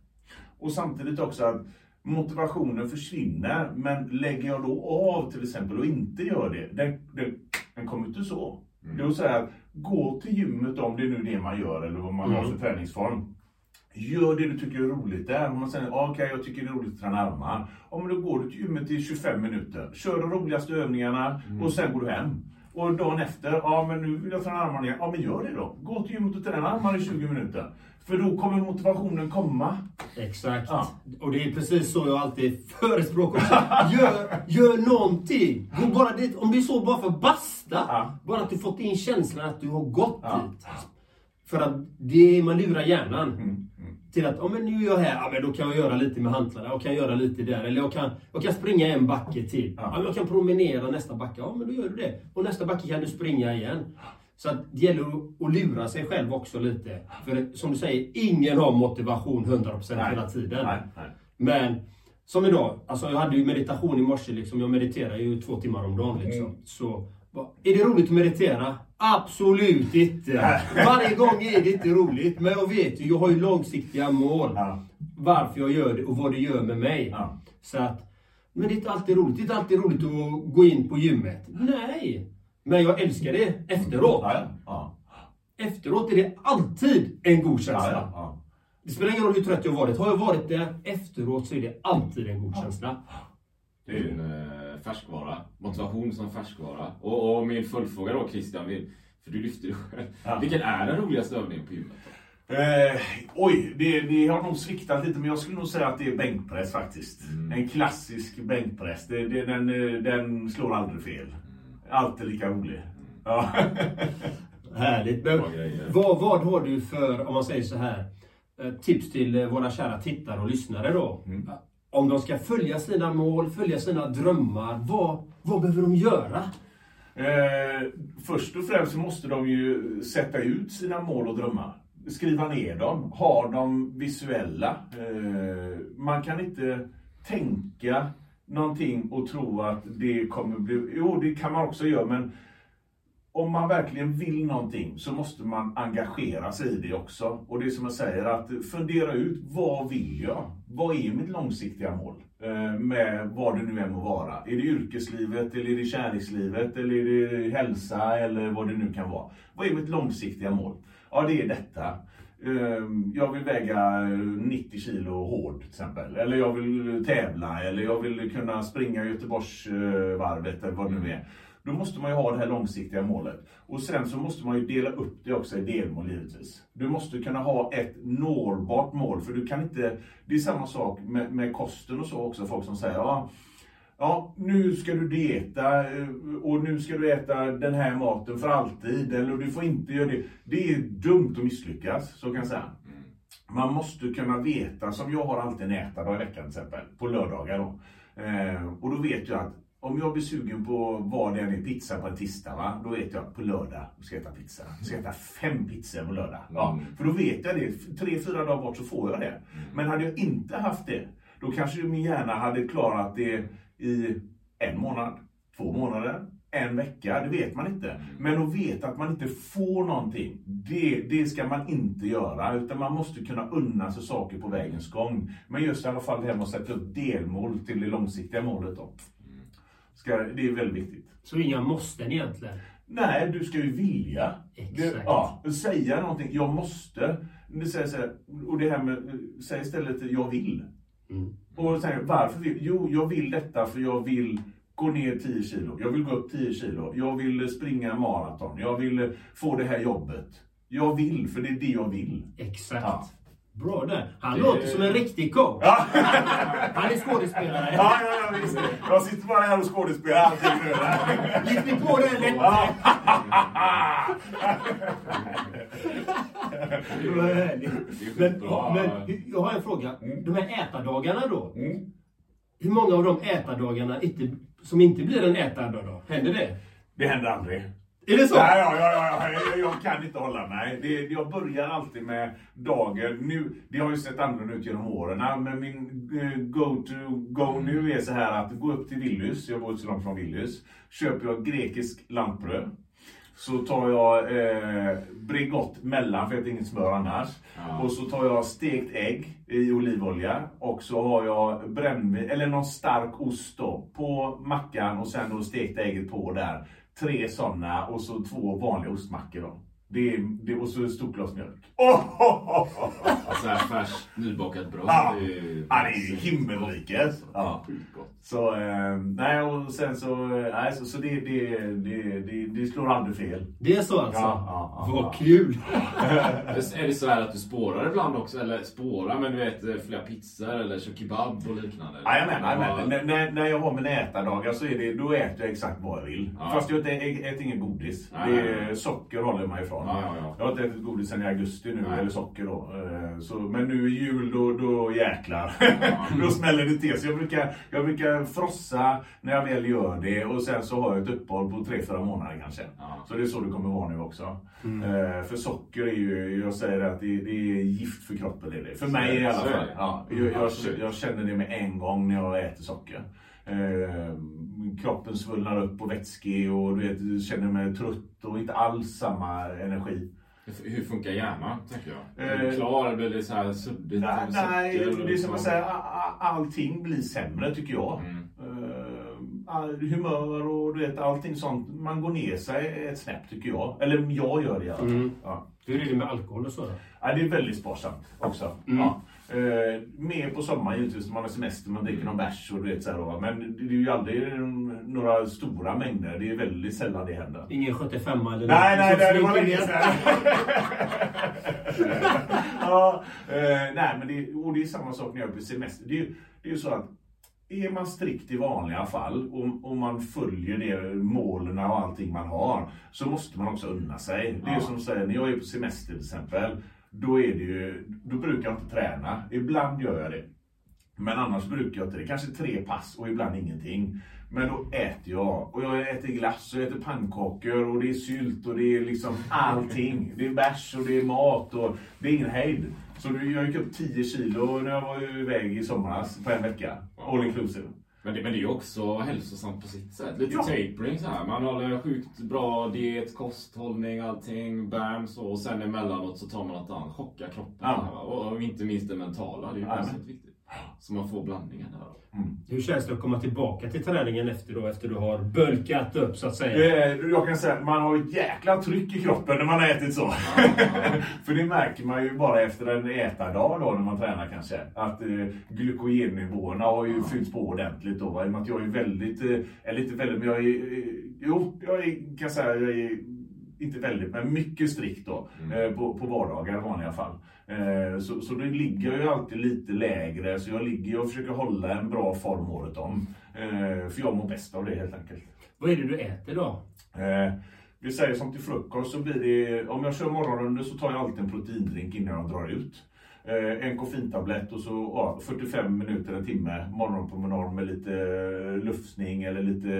Och samtidigt också att motivationen försvinner. Men lägger jag då av till exempel och inte gör det, den, den, den kommer inte så. Det är att säga att gå till gymmet om det är nu det man gör eller vad man har för träningsform. Gör det du tycker är roligt där. Om man säger okej, jag tycker det är roligt att träna armar. Ja, men då går du till gymmet i 25 minuter. Kör de roligaste övningarna och sen går du hem. Och dagen efter, ja men nu vill jag träna armarna igen. Ja men gör det då. Gå till gymmet och träna armarna i 20 minuter. För då kommer motivationen komma. Exakt. Ja. Och det är precis så jag alltid förespråkar. Gör, gör någonting. Gå bara dit, om det är så bara för basta. Ja. Bara att du fått in känslan att du har gått Ja. dit. För att det, man lurar hjärnan. Mm, Till att, ja men nu är jag här, ja men då kan jag göra lite med hantlarna, jag kan göra lite där. Eller jag kan, jag kan springa en backe till. Ja. Ja. jag kan promenera nästa backe, ja men då gör du det. Och nästa backe kan du springa igen. Så att det gäller att, lura sig själv också lite. För som du säger, ingen har motivation 100% hela tiden. Nej, nej. Men som idag, alltså jag hade ju meditation i morse, liksom. jag mediterar ju två timmar om dagen. Liksom. Mm. Så, är det roligt att meditera? Absolut inte! Varje gång är det inte roligt, men jag vet ju, jag har ju långsiktiga mål. Ja. Varför jag gör det och vad det gör med mig. Ja. Så att, men det är inte alltid roligt. Det är inte alltid roligt att gå in på gymmet. Nej! Men jag älskar det efteråt. Ja. Efteråt är det alltid en god känsla. Det spelar ingen roll hur trött jag har varit. Har jag varit där efteråt så är det alltid en god känsla. Det är en eh, färskvara. Motivation som färskvara. Och, och min följdfråga då Christian, för du lyfter ju själv. Ja. Vilken är den roligaste övningen på gymmet? Eh, oj, det, det har nog sviktat lite men jag skulle nog säga att det är bänkpress faktiskt. En klassisk bänkpress. Det, det, den, eh, den slår aldrig fel. Alltid lika rolig. Ja. <laughs> Härligt. Men vad, vad har du för, om man säger så här, eh, tips till eh, våra kära tittare och lyssnare då? Om de ska följa sina mål, följa sina drömmar, vad, vad behöver de göra? Eh, först och främst måste de ju sätta ut sina mål och drömmar. Skriva ner dem, ha dem visuella. Eh, man kan inte tänka någonting och tro att det kommer bli... Jo, det kan man också göra, men om man verkligen vill någonting så måste man engagera sig i det också. Och det är som jag säger, att fundera ut vad vill jag? Vad är mitt långsiktiga mål? Eh, med vad det nu än må vara. Är det yrkeslivet, eller är det kärlekslivet, eller är det hälsa, eller vad det nu kan vara. Vad är mitt långsiktiga mål? Ja, det är detta. Ehm, jag vill väga eh, 90 kilo hård till exempel. Eller jag vill eh, tävla, eller jag vill kunna springa Göteborgsvarvet, eller vad det nu är. Då måste man ju ha det här långsiktiga målet. Och sen så måste man ju dela upp det också i delmål givetvis. Du måste kunna ha ett nårbart mål, för du kan inte... Det är samma sak med, med kosten och så också, folk som säger ja, ja, nu ska du dieta eh, och nu ska du äta den här maten för alltid, eller du får inte göra det. Det är dumt att misslyckas, så kan jag säga. Man måste kunna veta, som jag har alltid en ätardag i veckan till exempel, på lördagar då. Eh, och då vet jag att om jag blir sugen på vad det än är, pizza på en tisdag, va? då vet jag på lördag ska jag äta pizza. Jag ska äta fem pizzor på lördag. Ja, Mm. för då vet jag det. Tre, fyra dagar bort så får jag det. Men hade jag inte haft det, då kanske min hjärna hade klarat det i en månad, två månader, en vecka. Det vet man inte. Men att veta att man inte får någonting, det, det ska man inte göra. Utan man måste kunna unna sig saker på vägens gång. Men just i alla fall det här med att sätta upp delmål till det långsiktiga målet. Då. Ska, det är väldigt viktigt. Så inga måsten egentligen. Nej, du ska ju vilja. Exakt. Det, ja, säga någonting. Jag måste. Det säger så här, och det här med, säg istället jag vill. Mm. Och säger varför vill Jo, jag vill detta för jag vill gå ner 10 kilo. Jag vill gå upp 10 kilo. Jag vill springa maraton. Jag vill få det här jobbet. Jag vill, för det är det jag vill. Exakt. Ja. Där. Han Det- låter som en riktig coach. Ja, <laughs> Han är skådespelare. ja, ja, ja visst. Jag sitter bara här och skådespelar allting nu. Gick ni på den lätt? Det var härligt. Det är Men, men jag har en fråga. De här ätardagarna då. Mm. Hur många av de ätardagarna inte, som inte blir en ätardag då? Händer det? Det händer aldrig. Är det så? Nej, ja, ja, ja, jag, jag kan inte hålla mig. Det, jag börjar alltid med dagen. Nu, det har ju sett annorlunda ut genom åren. Men min eh, go-to-go nu är så här att gå upp till Willys. Jag bor inte så långt från Willys. Köper jag grekisk lantbröd. Så tar jag eh, Bregott mellan, för jag äter inget smör annars. Ja. Och så tar jag stekt ägg i olivolja. Och så har jag brännvin, eller någon stark ost då, på mackan och sen då stekta ägget på där. Tre sådana och så två vanliga ostmackor då. Det, det och så ett stort glas mjölk. Oh, oh, oh, oh. Så här färskt nybakat bröd. Ja. det är ju- Ja, det är ju himmelriket. Ja. Ja. Så, eh, nej och sen så, eh, nej, så, så det, det, det, det, det slår aldrig fel. Det är så alltså? Ja, ja, ja, Vad ja. kul! <laughs> Är det så här att du spårar ibland också? Eller spårar, men du vet flera pizzor eller kör kebab och liknande? Jajamän, jajamän. När, när, när jag har mina ätardagar så är det, då äter jag exakt vad jag vill. Ja. Fast jag äter, äter ingen godis. Det socker håller jag mig ifrån. Ja, ja, ja. Jag har inte ätit godis sedan i augusti nu, Nej. eller socker då. Eh, Så, men nu i jul, då, då jäklar. <laughs> då smäller det till. Så jag brukar, jag brukar frossa när jag väl gör det och sen så har jag ett uppehåll på 3-4 månader kanske. Så det är så det kommer vara nu också. Eh, för socker är ju, jag säger att det, det är gift för kroppen. Är det. För mig det, i alla fall. det. Ja, Mm, jag, jag, jag känner det med en gång när jag äter socker. Eh, kroppen svullnar upp och vätskig och du vet, känner mig trött och inte alls samma energi. Hur- funkar hjärnan, tänker jag? Är Eh, du klar eller blir det så här suddigt? Nej, nej det är som att säga, allting blir sämre tycker jag. Mm. Eh, all- humör och du vet, allting sånt. Man går ner sig ett snäpp tycker jag. Eller jag gör det i alla fall. Mm. Ja. Hur är det med alkohol och så då? Ja, det är väldigt sparsamt också. Mm. Ja. Eh, mer på sommaren givetvis när man har semester, man dricker någon bärs och du vet så här, då. Men det är ju aldrig några stora mängder. Det är väldigt sällan det händer. Ingen 75 eller Nej, nej, nej, det var länge sedan. <laughs> ja, eh, nej, men det, och det är samma sak när jag är på semester. Det är det är ju så att är man strikt i vanliga fall och, och man följer det målen och allting man har så måste man också unna sig. Det är som säger, när jag är på semester till exempel, då, är det ju, då brukar jag inte träna. Ibland gör jag det. Men annars brukar jag inte det. Kanske tre pass och ibland ingenting. Men då äter jag. Och jag äter glass och jag äter pannkakor och det är sylt och det är liksom allting. Det är bärs och det är mat och det är ingen hejd. Så jag gick upp 10 kilo när jag var iväg i somras på en vecka. All inclusive. Men det, men det är ju också hälsosamt på sitt sätt. Lite Ja. tapering så här. Man håller sjukt bra diet, kosthållning, allting, bam så. Och sen emellanåt så tar man något annat, chockar kroppen. Ja. Och, och inte minst det mentala, det är ju Ja, väldigt viktigt. Så man får blandningen där. då. Hur känns det att komma tillbaka till träningen efter då, efter du har bulkat upp så att säga? Eh, Jag kan säga att man har ett jäkla tryck i kroppen när man har ätit så. <laughs> För det märker man ju bara efter en ätardag då när man tränar kanske. Att eh, glykogennivåerna har ju fyllts på ordentligt då. va. I och med att jag är väldigt, eh, eller inte väldigt, men jag är, eh, jo, jag är, kan säga, jag är inte väldigt, men mycket strikt då. Eh, på, på vardagar i vanliga fall. Eh, så, så då ligger jag ju alltid lite lägre, så jag ligger jag försöker hålla en bra form året om. Eh, för jag mår bäst av det helt enkelt. Vad är det du äter då? Vi säger som till frukost så blir det, om jag kör morgonrunda så tar jag alltid en proteindrink innan jag drar ut. Eh, en koffeintablett och så ja, 45 minuter, en timme morgonpromenad med lite eh, lufsning eller lite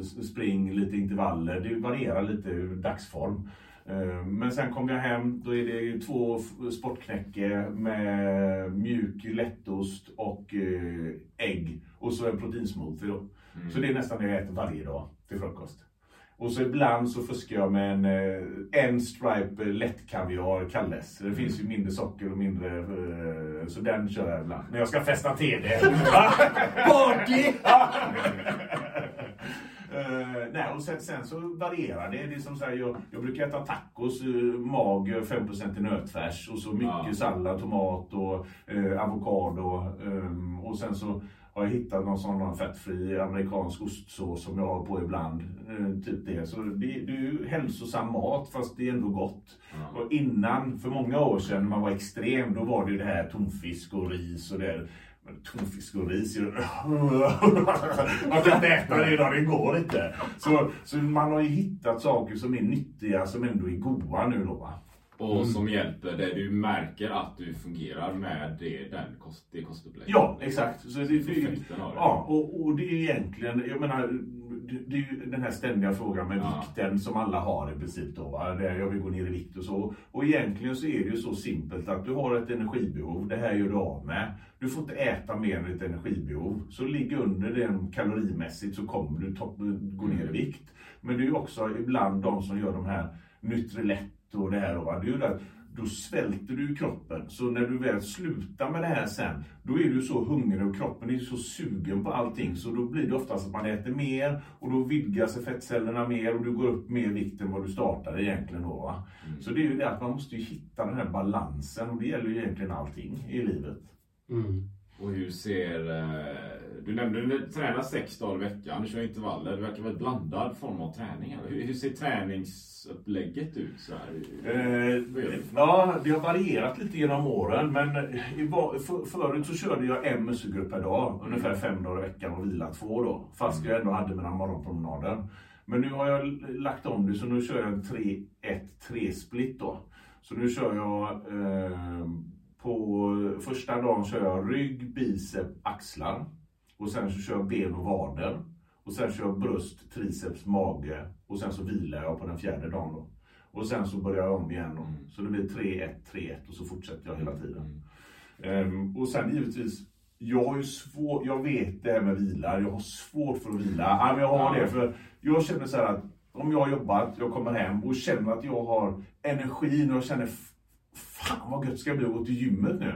s- spring, lite intervaller. Det varierar lite ur dagsform. Eh, Men sen kommer jag hem, då är det två sportknäcke med mjuk lättost och eh, ägg. Och så en proteinsmoothie då. Så det är nästan det jag äter varje dag till frukost. Och så ibland så fuskar jag med en, eh, en stripe eh, lättkaviar Kalles. Det finns ju mindre socker och mindre, eh, så den kör jag ibland. När jag ska festa till det. <laughs> Party! <laughs> Eh, nej, och sen, sen så varierar det. det är som så här, jag, jag brukar äta tacos, uh, mager, 5% i nötfärs och så mycket Ja. sallad, tomat och uh, avokado. ehm, och sen så har jag hittat någon sån fettfri amerikansk ostsås som jag har på ibland. eh, typ det. Så det, det är ju hälsosam mat fast det är ändå gott. Och innan, för många år sedan när man var extrem, då var det ju det här tonfisk och ris och det. Men tonfisk och ris, man kan inte äta det idag, det går inte. Så, så man har ju hittat saker som är nyttiga, som ändå är goda nu då. Va? Och som hjälper dig. Du märker att du fungerar med det, den kost, det kostupplägget. Ja, exakt. Så det, det, ja, och, och det är egentligen, jag menar, det, är ju den här ständiga frågan med Ja. vikten som alla har i princip då. Va? Jag vill gå ner i vikt och så. Och egentligen så är det ju så simpelt att du har ett energibehov, det här gör du av med. Du får inte äta mer än ett energibehov. Så ligg under den kalorimässigt så kommer du gå ner i vikt. Men det är ju också ibland de som gör de här Nutrilett och det här. Va? Det är ju då svälter du kroppen. Så när du väl slutar med det här sen, då är du så hungrig och kroppen är så sugen på allting. Så då blir det oftast att man äter mer och då vidgar sig fettcellerna mer och du går upp mer vikt än vad du startade egentligen då. Mm. Så det är ju det att man måste hitta den här balansen och det gäller ju egentligen allting i livet. Mm. Och hur ser... Eh, du nämnde att du tränar sex dagar i veckan, du kör intervaller. Det verkar vara en blandad form av träning. Hur, hur ser träningsupplägget ut? Så eh, ja, det har varierat lite genom åren. Men för, förut så körde jag en muskelgrupp per dag, mm. ungefär fem dagar i veckan och vila två då. Fast mm. jag ändå hade mina morgonpromenader. Men nu har jag lagt om det, så nu kör jag en 3-1-3 split då. Så nu kör jag eh, på första dagen kör jag rygg, bicep, axlar. Och sen så kör jag ben och vader. Och sen kör jag bröst, triceps, mage. Och sen så vilar jag på den fjärde dagen då. Och sen så börjar jag om igen då. Så det blir 3-1, 3-1 och så fortsätter jag hela tiden. Um, och sen givetvis, jag har ju svårt, jag vet det här med vila, jag har svårt för att vila. Ja, men jag har det för jag känner så att om jag har jobbat, jag kommer hem och känner att jag har energin och jag känner gött ska det bli att gå till gymmet nu.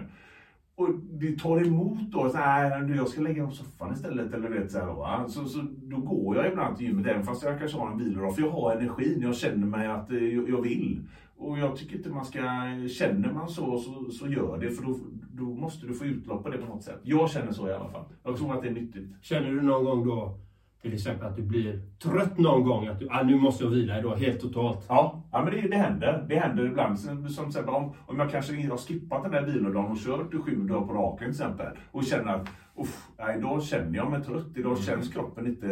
Och det tar emot då, så här, jag ska lägga mig på soffan istället eller vet så här då. Så, så då går jag ibland till gymmet även fast jag kanske har en vilodag. För jag har energin, jag känner mig att eh, jag, jag vill. Och jag tycker inte man ska, känner man så, så, så gör det. För då, då måste du få utlopp på det på något sätt. Jag känner så i alla fall. Jag tror att det är nyttigt. Känner du någon gång då till exempel att du blir trött någon gång, att du, ah, nu måste jag vila idag helt totalt. Ja, ja men det, det händer. Det händer ibland. Som, som exempel, om, om jag kanske har skippat den där vilodagen och kört i sju dagar på raken till exempel och känner att Uff, idag känner jag mig trött, idag mm. känns kroppen inte...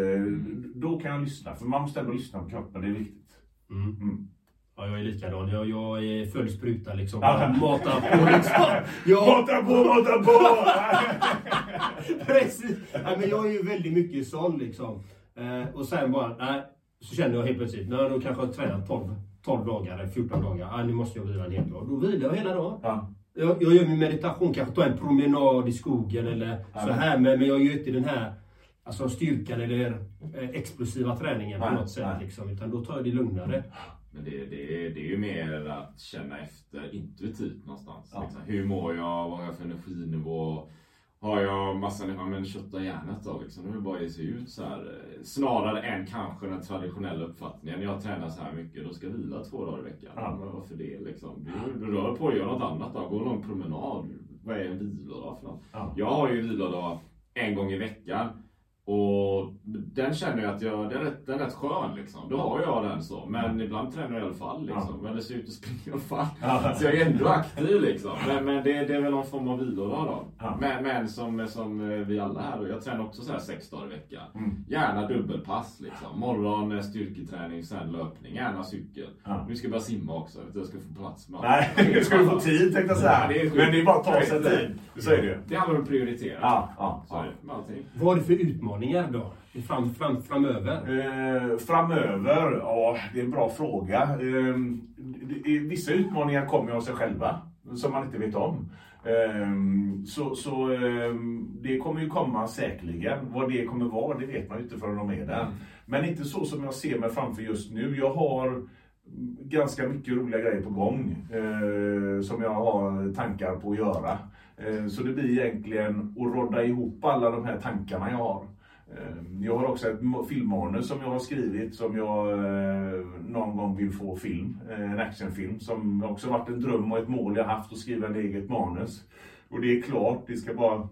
Då kan jag lyssna, för man måste ändå lyssna på kroppen, det är viktigt. Mm. Mm. Ja, jag är likadan. Jag, jag är full spruta liksom. Matar på liksom. Jag... Mata på, mata på! <laughs> Precis. Ja, men jag är ju väldigt mycket sån liksom. Eh, och sen bara, nej. Så känner jag helt plötsligt, jag då kanske har tränat 12, 12 dagar eller 14 dagar. Ah, nu måste jag vila en hel dag. Då vilar jag hela dagen. Ja. Jag, jag gör min meditation, kanske tar en promenad i skogen eller ja. så här. Men, men jag gör inte den här alltså styrkan eller eh, explosiva träningen på något sätt. Liksom, utan då tar jag det lugnare. Men det, det, det är ju mer att känna efter intuitivt någonstans. Ja. Liksom. Hur mår jag? Vad har jag för energinivå? Har jag massa ja, men kötta hjärnet då liksom. Det är bara ge sig ut så här. Snarare än kanske den traditionella uppfattningen. Jag tränar så här mycket, då ska jag vila två dagar i veckan. Ja. Men varför det liksom? Du, du rör på att göra något annat då. Gå en lång promenad. Vad är en vilodag för något? Ja. Jag har ju vilodag en gång i veckan. Och den känner jag att jag, den är, rätt, den är rätt skön liksom. Då har jag den så. Men mm. ibland tränar jag i alla fall liksom. Ja. Eller ser ut att springa i alla fall. Ja. Så jag är ändå aktiv liksom. Men, men det, det är väl någon form av vilodag då. Ja. Men, men som, som vi alla här då. Jag tränar också så här sex dagar i veckan. Mm. Gärna dubbelpass liksom. Morgon eh, styrketräning, sen löpning. Gärna cykel. Ja. Nu ska jag börja simma också. Jag ska få plats med Nej, <laughs> du ska få tid tänkte jag säga. Ja, men det är bara att ta sig tid. Så är det ju. Det handlar om att prioritera. Ja, ja, så är det med allting. Vad är det för utmaning utmaningar då? Fram, fram, framöver? Eh, framöver? Ja, det är en bra fråga. Eh, vissa utmaningar kommer av sig själva, som man inte vet om. Eh, så så eh, det kommer ju komma säkerligen. Vad det kommer vara, det vet man ju inte förrän de är där. Mm. Men inte så som jag ser mig framför just nu. Jag har ganska mycket roliga grejer på gång eh, som jag har tankar på att göra. Eh, så det blir egentligen att rodda ihop alla de här tankarna jag har. Ehm, jag har också ett filmmanus som jag har skrivit som jag eh, någon gång vill få film. Eh, en actionfilm som också varit en dröm och ett mål jag haft att skriva ett eget manus. Och det är klart, det ska bara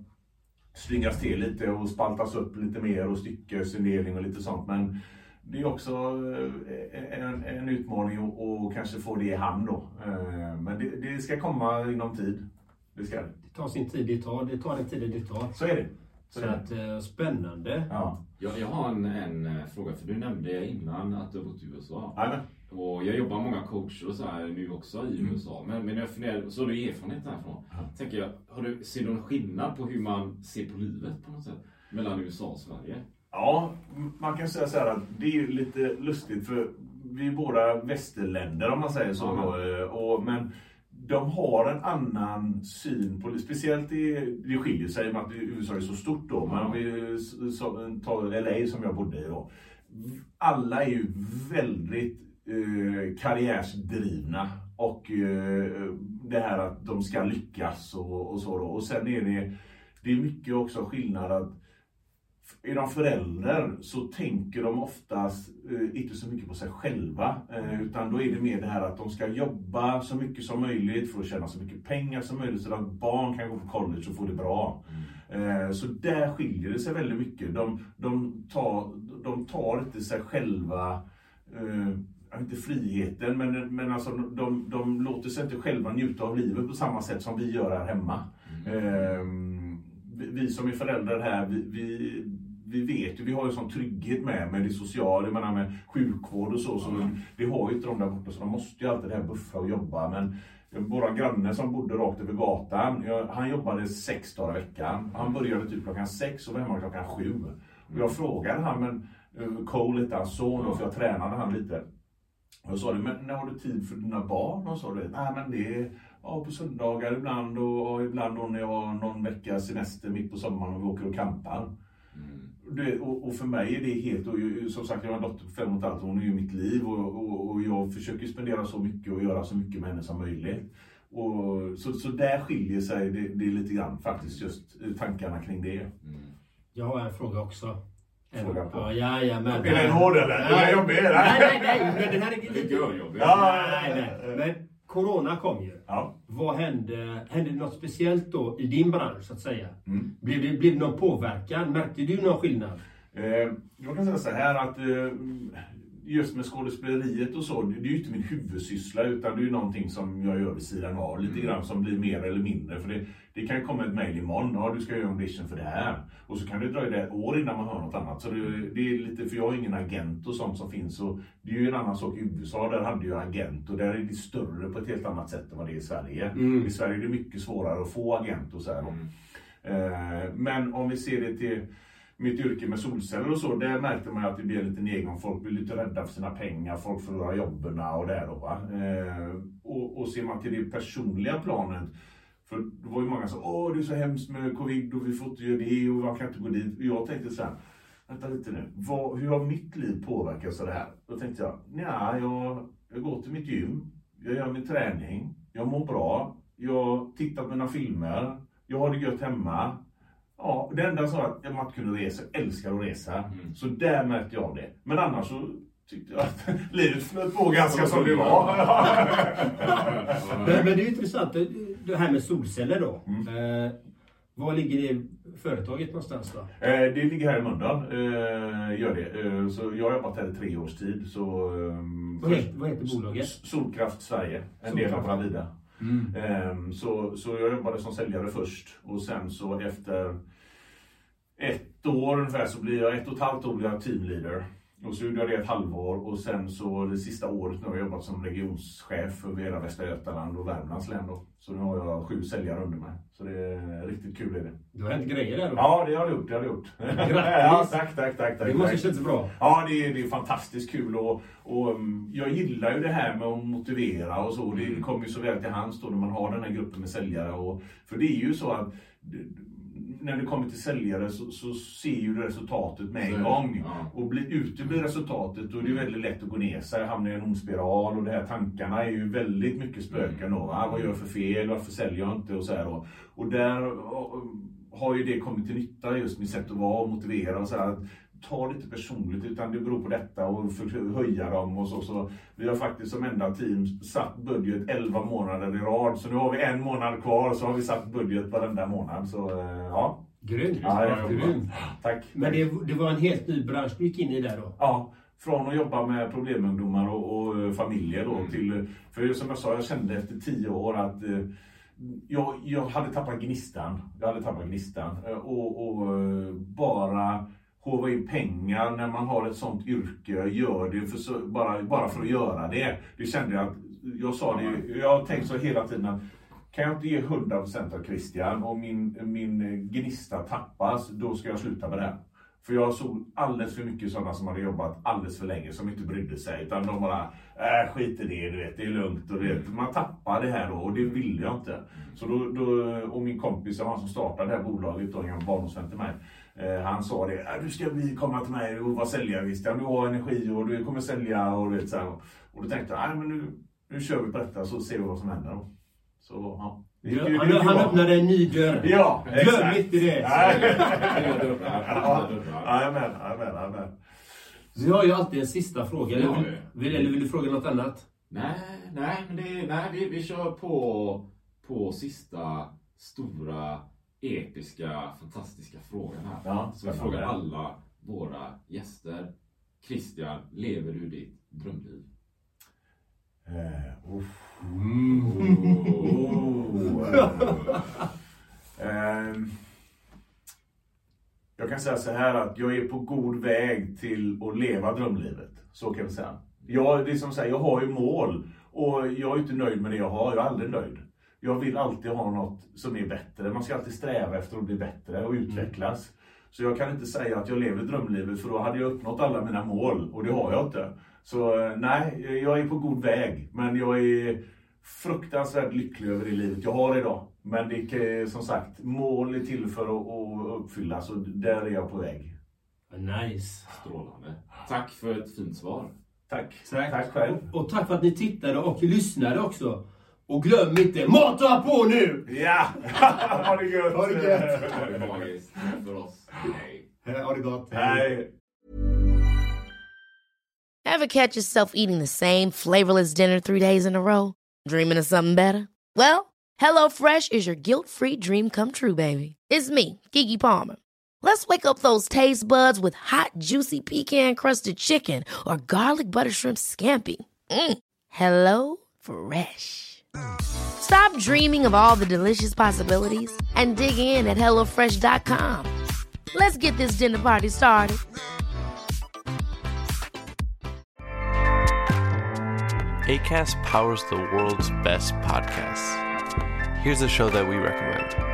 slyngas till lite och spaltas upp lite mer och styckesindelning och lite sånt. Men det är också eh, en, en utmaning att kanske få det i hamn då. Ehm, men det, det, ska komma inom tid. Det ska det. tar sin tid det tar. Det tar den tiden det tar. Så är det. Så att, eh, spännande. Ja. Jag, jag har en, en eh, fråga, för du nämnde innan att du har bott i USA. Amen. Och jag jobbar med många coacher och så här nu också i mm. USA. Men, men jag funderar, så har du erfarenhet därifrån. Ja. Tänker jag, har du, ser du någon skillnad på hur man ser på livet på något sätt? Mellan USA och Sverige? Ja, man kan säga så här att det är lite lustigt för vi är båda västerländer om man säger så. Då, och, men de har en annan syn på det. Speciellt i, det skiljer sig med att USA är så stort då. Men om vi tar LA som jag bodde i då. Alla är ju väldigt eh, karriärsdrivna och eh, det här att de ska lyckas och, och så då. Och sen är det, det är mycket också skillnad att är de förälder så tänker de oftast eh, inte så mycket på sig själva. Eh, utan då är det mer det här att de ska jobba så mycket som möjligt för att tjäna så mycket pengar som möjligt så att barn kan gå på college och få det bra. Eh, så där skiljer det sig väldigt mycket. De, de, tar, de tar inte sig själva eh, inte friheten, men, men alltså, de, de låter sig inte själva njuta av livet på samma sätt som vi gör här hemma. Eh, vi, vi som är föräldrar här, vi, vi, vi vet ju, vi har ju sån trygghet med, med det sociala, jag menar med sjukvård och så. så Det har ju inte de där borta, så de måste ju alltid det här buffa och jobba. Men våra granne som bodde rakt över gatan, jag, han jobbade sex dagar i veckan. Han började typ klockan sex och var hemma klockan sju. Och jag frågade han, men eh, Cole hette hans son för jag tränade han lite. Och jag sa men när har du tid för dina barn? Och så nej men det är ja, på söndagar ibland och, och ibland då när jag har någon vecka semester mitt på sommaren och vi åker och campar. Det, och, och, för mig är det helt, och som sagt jag har en dotter på fem och ett halvt, hon är ju mitt liv och, och, och, jag försöker spendera så mycket och göra så mycket med henne som möjligt. Och, så, så där skiljer sig det, det lite grann faktiskt, just tankarna kring det. Mm. Jag har en fråga också. Fråga på. Ja, ja, ja, men, är den hård eller? Är den jobbig? Nej, nej, nej, men den här är lite... Det gör jobbigt. Ja, Nej, nej. Men Corona kom ju. Ja. Vad hände? Hände det något speciellt då i din bransch så att säga? Mm. Blev, det, blev det någon påverkan? Märkte du någon skillnad? Eh, jag kan säga så här att eh, just med skådespeleriet och så, det är ju inte min huvudsyssla utan det är ju någonting som jag gör vid sidan av lite grann som blir mer eller mindre. För det, det kan komma ett mejl imorgon, ja du ska göra audition för det här. Och så kan det dröja ett år innan man hör något annat. Så det, det är lite, för jag har ingen agent och sånt som finns. Och det är ju en annan sak i USA, där hade jag agent och där är det större på ett helt annat sätt än vad det är i Sverige. I Sverige är det mycket svårare att få agent och så här. Eh, men om vi ser det till mitt yrke med solceller och så, där märkte man att det blev lite nedgång. Folk blir lite rädda för sina pengar, folk förlorar jobben och det då. Va? Eh, och, och ser man till det personliga planet, för det var ju många som sa åh det är så hemskt med covid och vi får inte göra det och man kan inte gå dit. Och jag tänkte så här, vänta lite nu, vad, hur har mitt liv påverkats av det här? Då tänkte jag, nej jag, jag går till mitt gym, jag gör min träning, jag mår bra, jag tittar på mina filmer, jag har det gött hemma. Ja, det enda så att jag inte kunde resa, älskar att resa. Så där märkte jag det. Men annars så tyckte jag att <laughs> livet flöt på ganska som det var. <laughs> Men, men det är ju intressant, det, här med solceller då. Mm. Eh, var ligger det företaget någonstans då? Eh, Det ligger här i Mölndal, eh, gör det. Eh, Så jag har jobbat här i tre års tid. Så, ehm, Vad heter, vad heter bolaget? Solkraft Sverige, en del av Solkraft. Mm. Ehm, Så, så jag jobbade som säljare först och sen så efter ett år ungefär så blir jag, ett och ett halvt år blir jag teamleader. Och så gjorde jag det ett halvår och sen så det sista året nu har jag jobbat som regionschef över hela Västra Götaland och Värmlands län då. Så nu har jag sju säljare under mig. Så det är riktigt kul är det. Du har hänt grejer där då? Ja, det har jag gjort. Det har jag gjort. <laughs> ja, tack, tack, tack. tack Det måste kännas bra. Ja, det är, det är fantastiskt kul och, och um, jag gillar ju det här med att motivera och så. Det kommer ju så väl till hands då när man har den här gruppen med säljare. Och, för det är ju så att när det kommer till säljare så, så ser ju resultatet med en gång. Ja. Och blir, uteblir resultatet då är det väldigt lätt att gå ner sig, hamna i en ond spiral och de här tankarna är ju väldigt mycket spöken då. Va? Vad gör jag för fel? Varför säljer jag inte? Och, så här då. och där har ju det kommit till nytta just med sätt att vara och motivera och så här. att Ta det inte personligt utan det beror på detta och för, höja dem och så, så. Vi har faktiskt som enda team satt budget 11 månader i rad. Så nu har vi en månad kvar så har vi satt budget varenda månad. Så eh, ja, Grymt. Ja, jag Grymt. tack. Men det, det var en helt ny bransch du gick in i där då? Ja, från att jobba med problemungdomar och, och eh, familjer då till, för som jag sa, jag kände efter tio år att eh, jag, jag hade tappat gnistan. Jag hade tappat gnistan. Och, och bara håva in pengar när man har ett sånt yrke, gör det för så, bara, bara för att göra det. Det kände jag att, jag sa det, jag har tänkt så hela tiden att kan jag inte ge 100% av Christian och min, min gnista tappas, då ska jag sluta med det. här. För jag såg alldeles för mycket sådana som hade jobbat alldeles för länge som inte brydde sig. Utan de bara, äh, skit i det, du vet, det är lugnt. Och det, man tappar det här då och det ville jag inte. Så då, då, och min kompis, han som startade det här bolaget, då, en barndomsvän till mig. Eh, han sa det, du ska bli, komma till mig och vara säljare visst. Ja, du har energi och du kommer sälja och du vet så här. Och då tänkte jag, men nu, nu kör vi på detta så ser vi vad som händer. Så ja. Det Han, det han öppnade en ny dörr. Ja, Glöm inte det. Jajamän, jajamän, jajamän. Vi har ju alltid en sista fråga. Eller det. vill, eller vill du fråga något annat? Nej, nej, men det, nej vi, vi kör på, på sista stora, episka, fantastiska frågan här. Ja, Så jag frågar alla våra gäster. Christian, lever du ditt drömliv? Eh, uff. Mm. Oh, eh, jag kan säga så här att jag är på god väg till att leva drömlivet. Så kan vi säga. Jag, det är som säger, jag har ju mål och jag är inte nöjd med det jag har. Jag är aldrig nöjd. Jag vill alltid ha något som är bättre. Man ska alltid sträva efter att bli bättre och utvecklas. Så jag kan inte säga att jag lever drömlivet för då hade jag uppnått alla mina mål och det har jag inte. Så eh, nej, jag är på god väg. Men jag är fruktansvärt lycklig över det livet jag har idag. Men det är som sagt, mål är till för att, att uppfyllas och där är jag på väg. Nice. Strålande. Tack för ett fint svar. Tack. Tack. Tack själv. Och, och tack för att ni tittade och lyssnade också. Och glöm inte, mata på nu! Ja! <laughs> ha det gött! Ha det gött. Det magiskt. För oss. Hej. Ha det gott. Hej! Ever catch yourself eating the same flavorless dinner three days in a row? Dreaming of something better? Well, hello fresh is your guilt-free dream come true, baby. It's me, Kiki Palmer. Let's wake up those taste buds with hot, juicy pecan-crusted chicken or garlic butter shrimp scampi. Mm. Hello Fresh. Stop dreaming of all the delicious possibilities and dig in at HelloFresh.com. Let's get this dinner party started. ACAST powers the world's best podcasts. Here's a show that we recommend.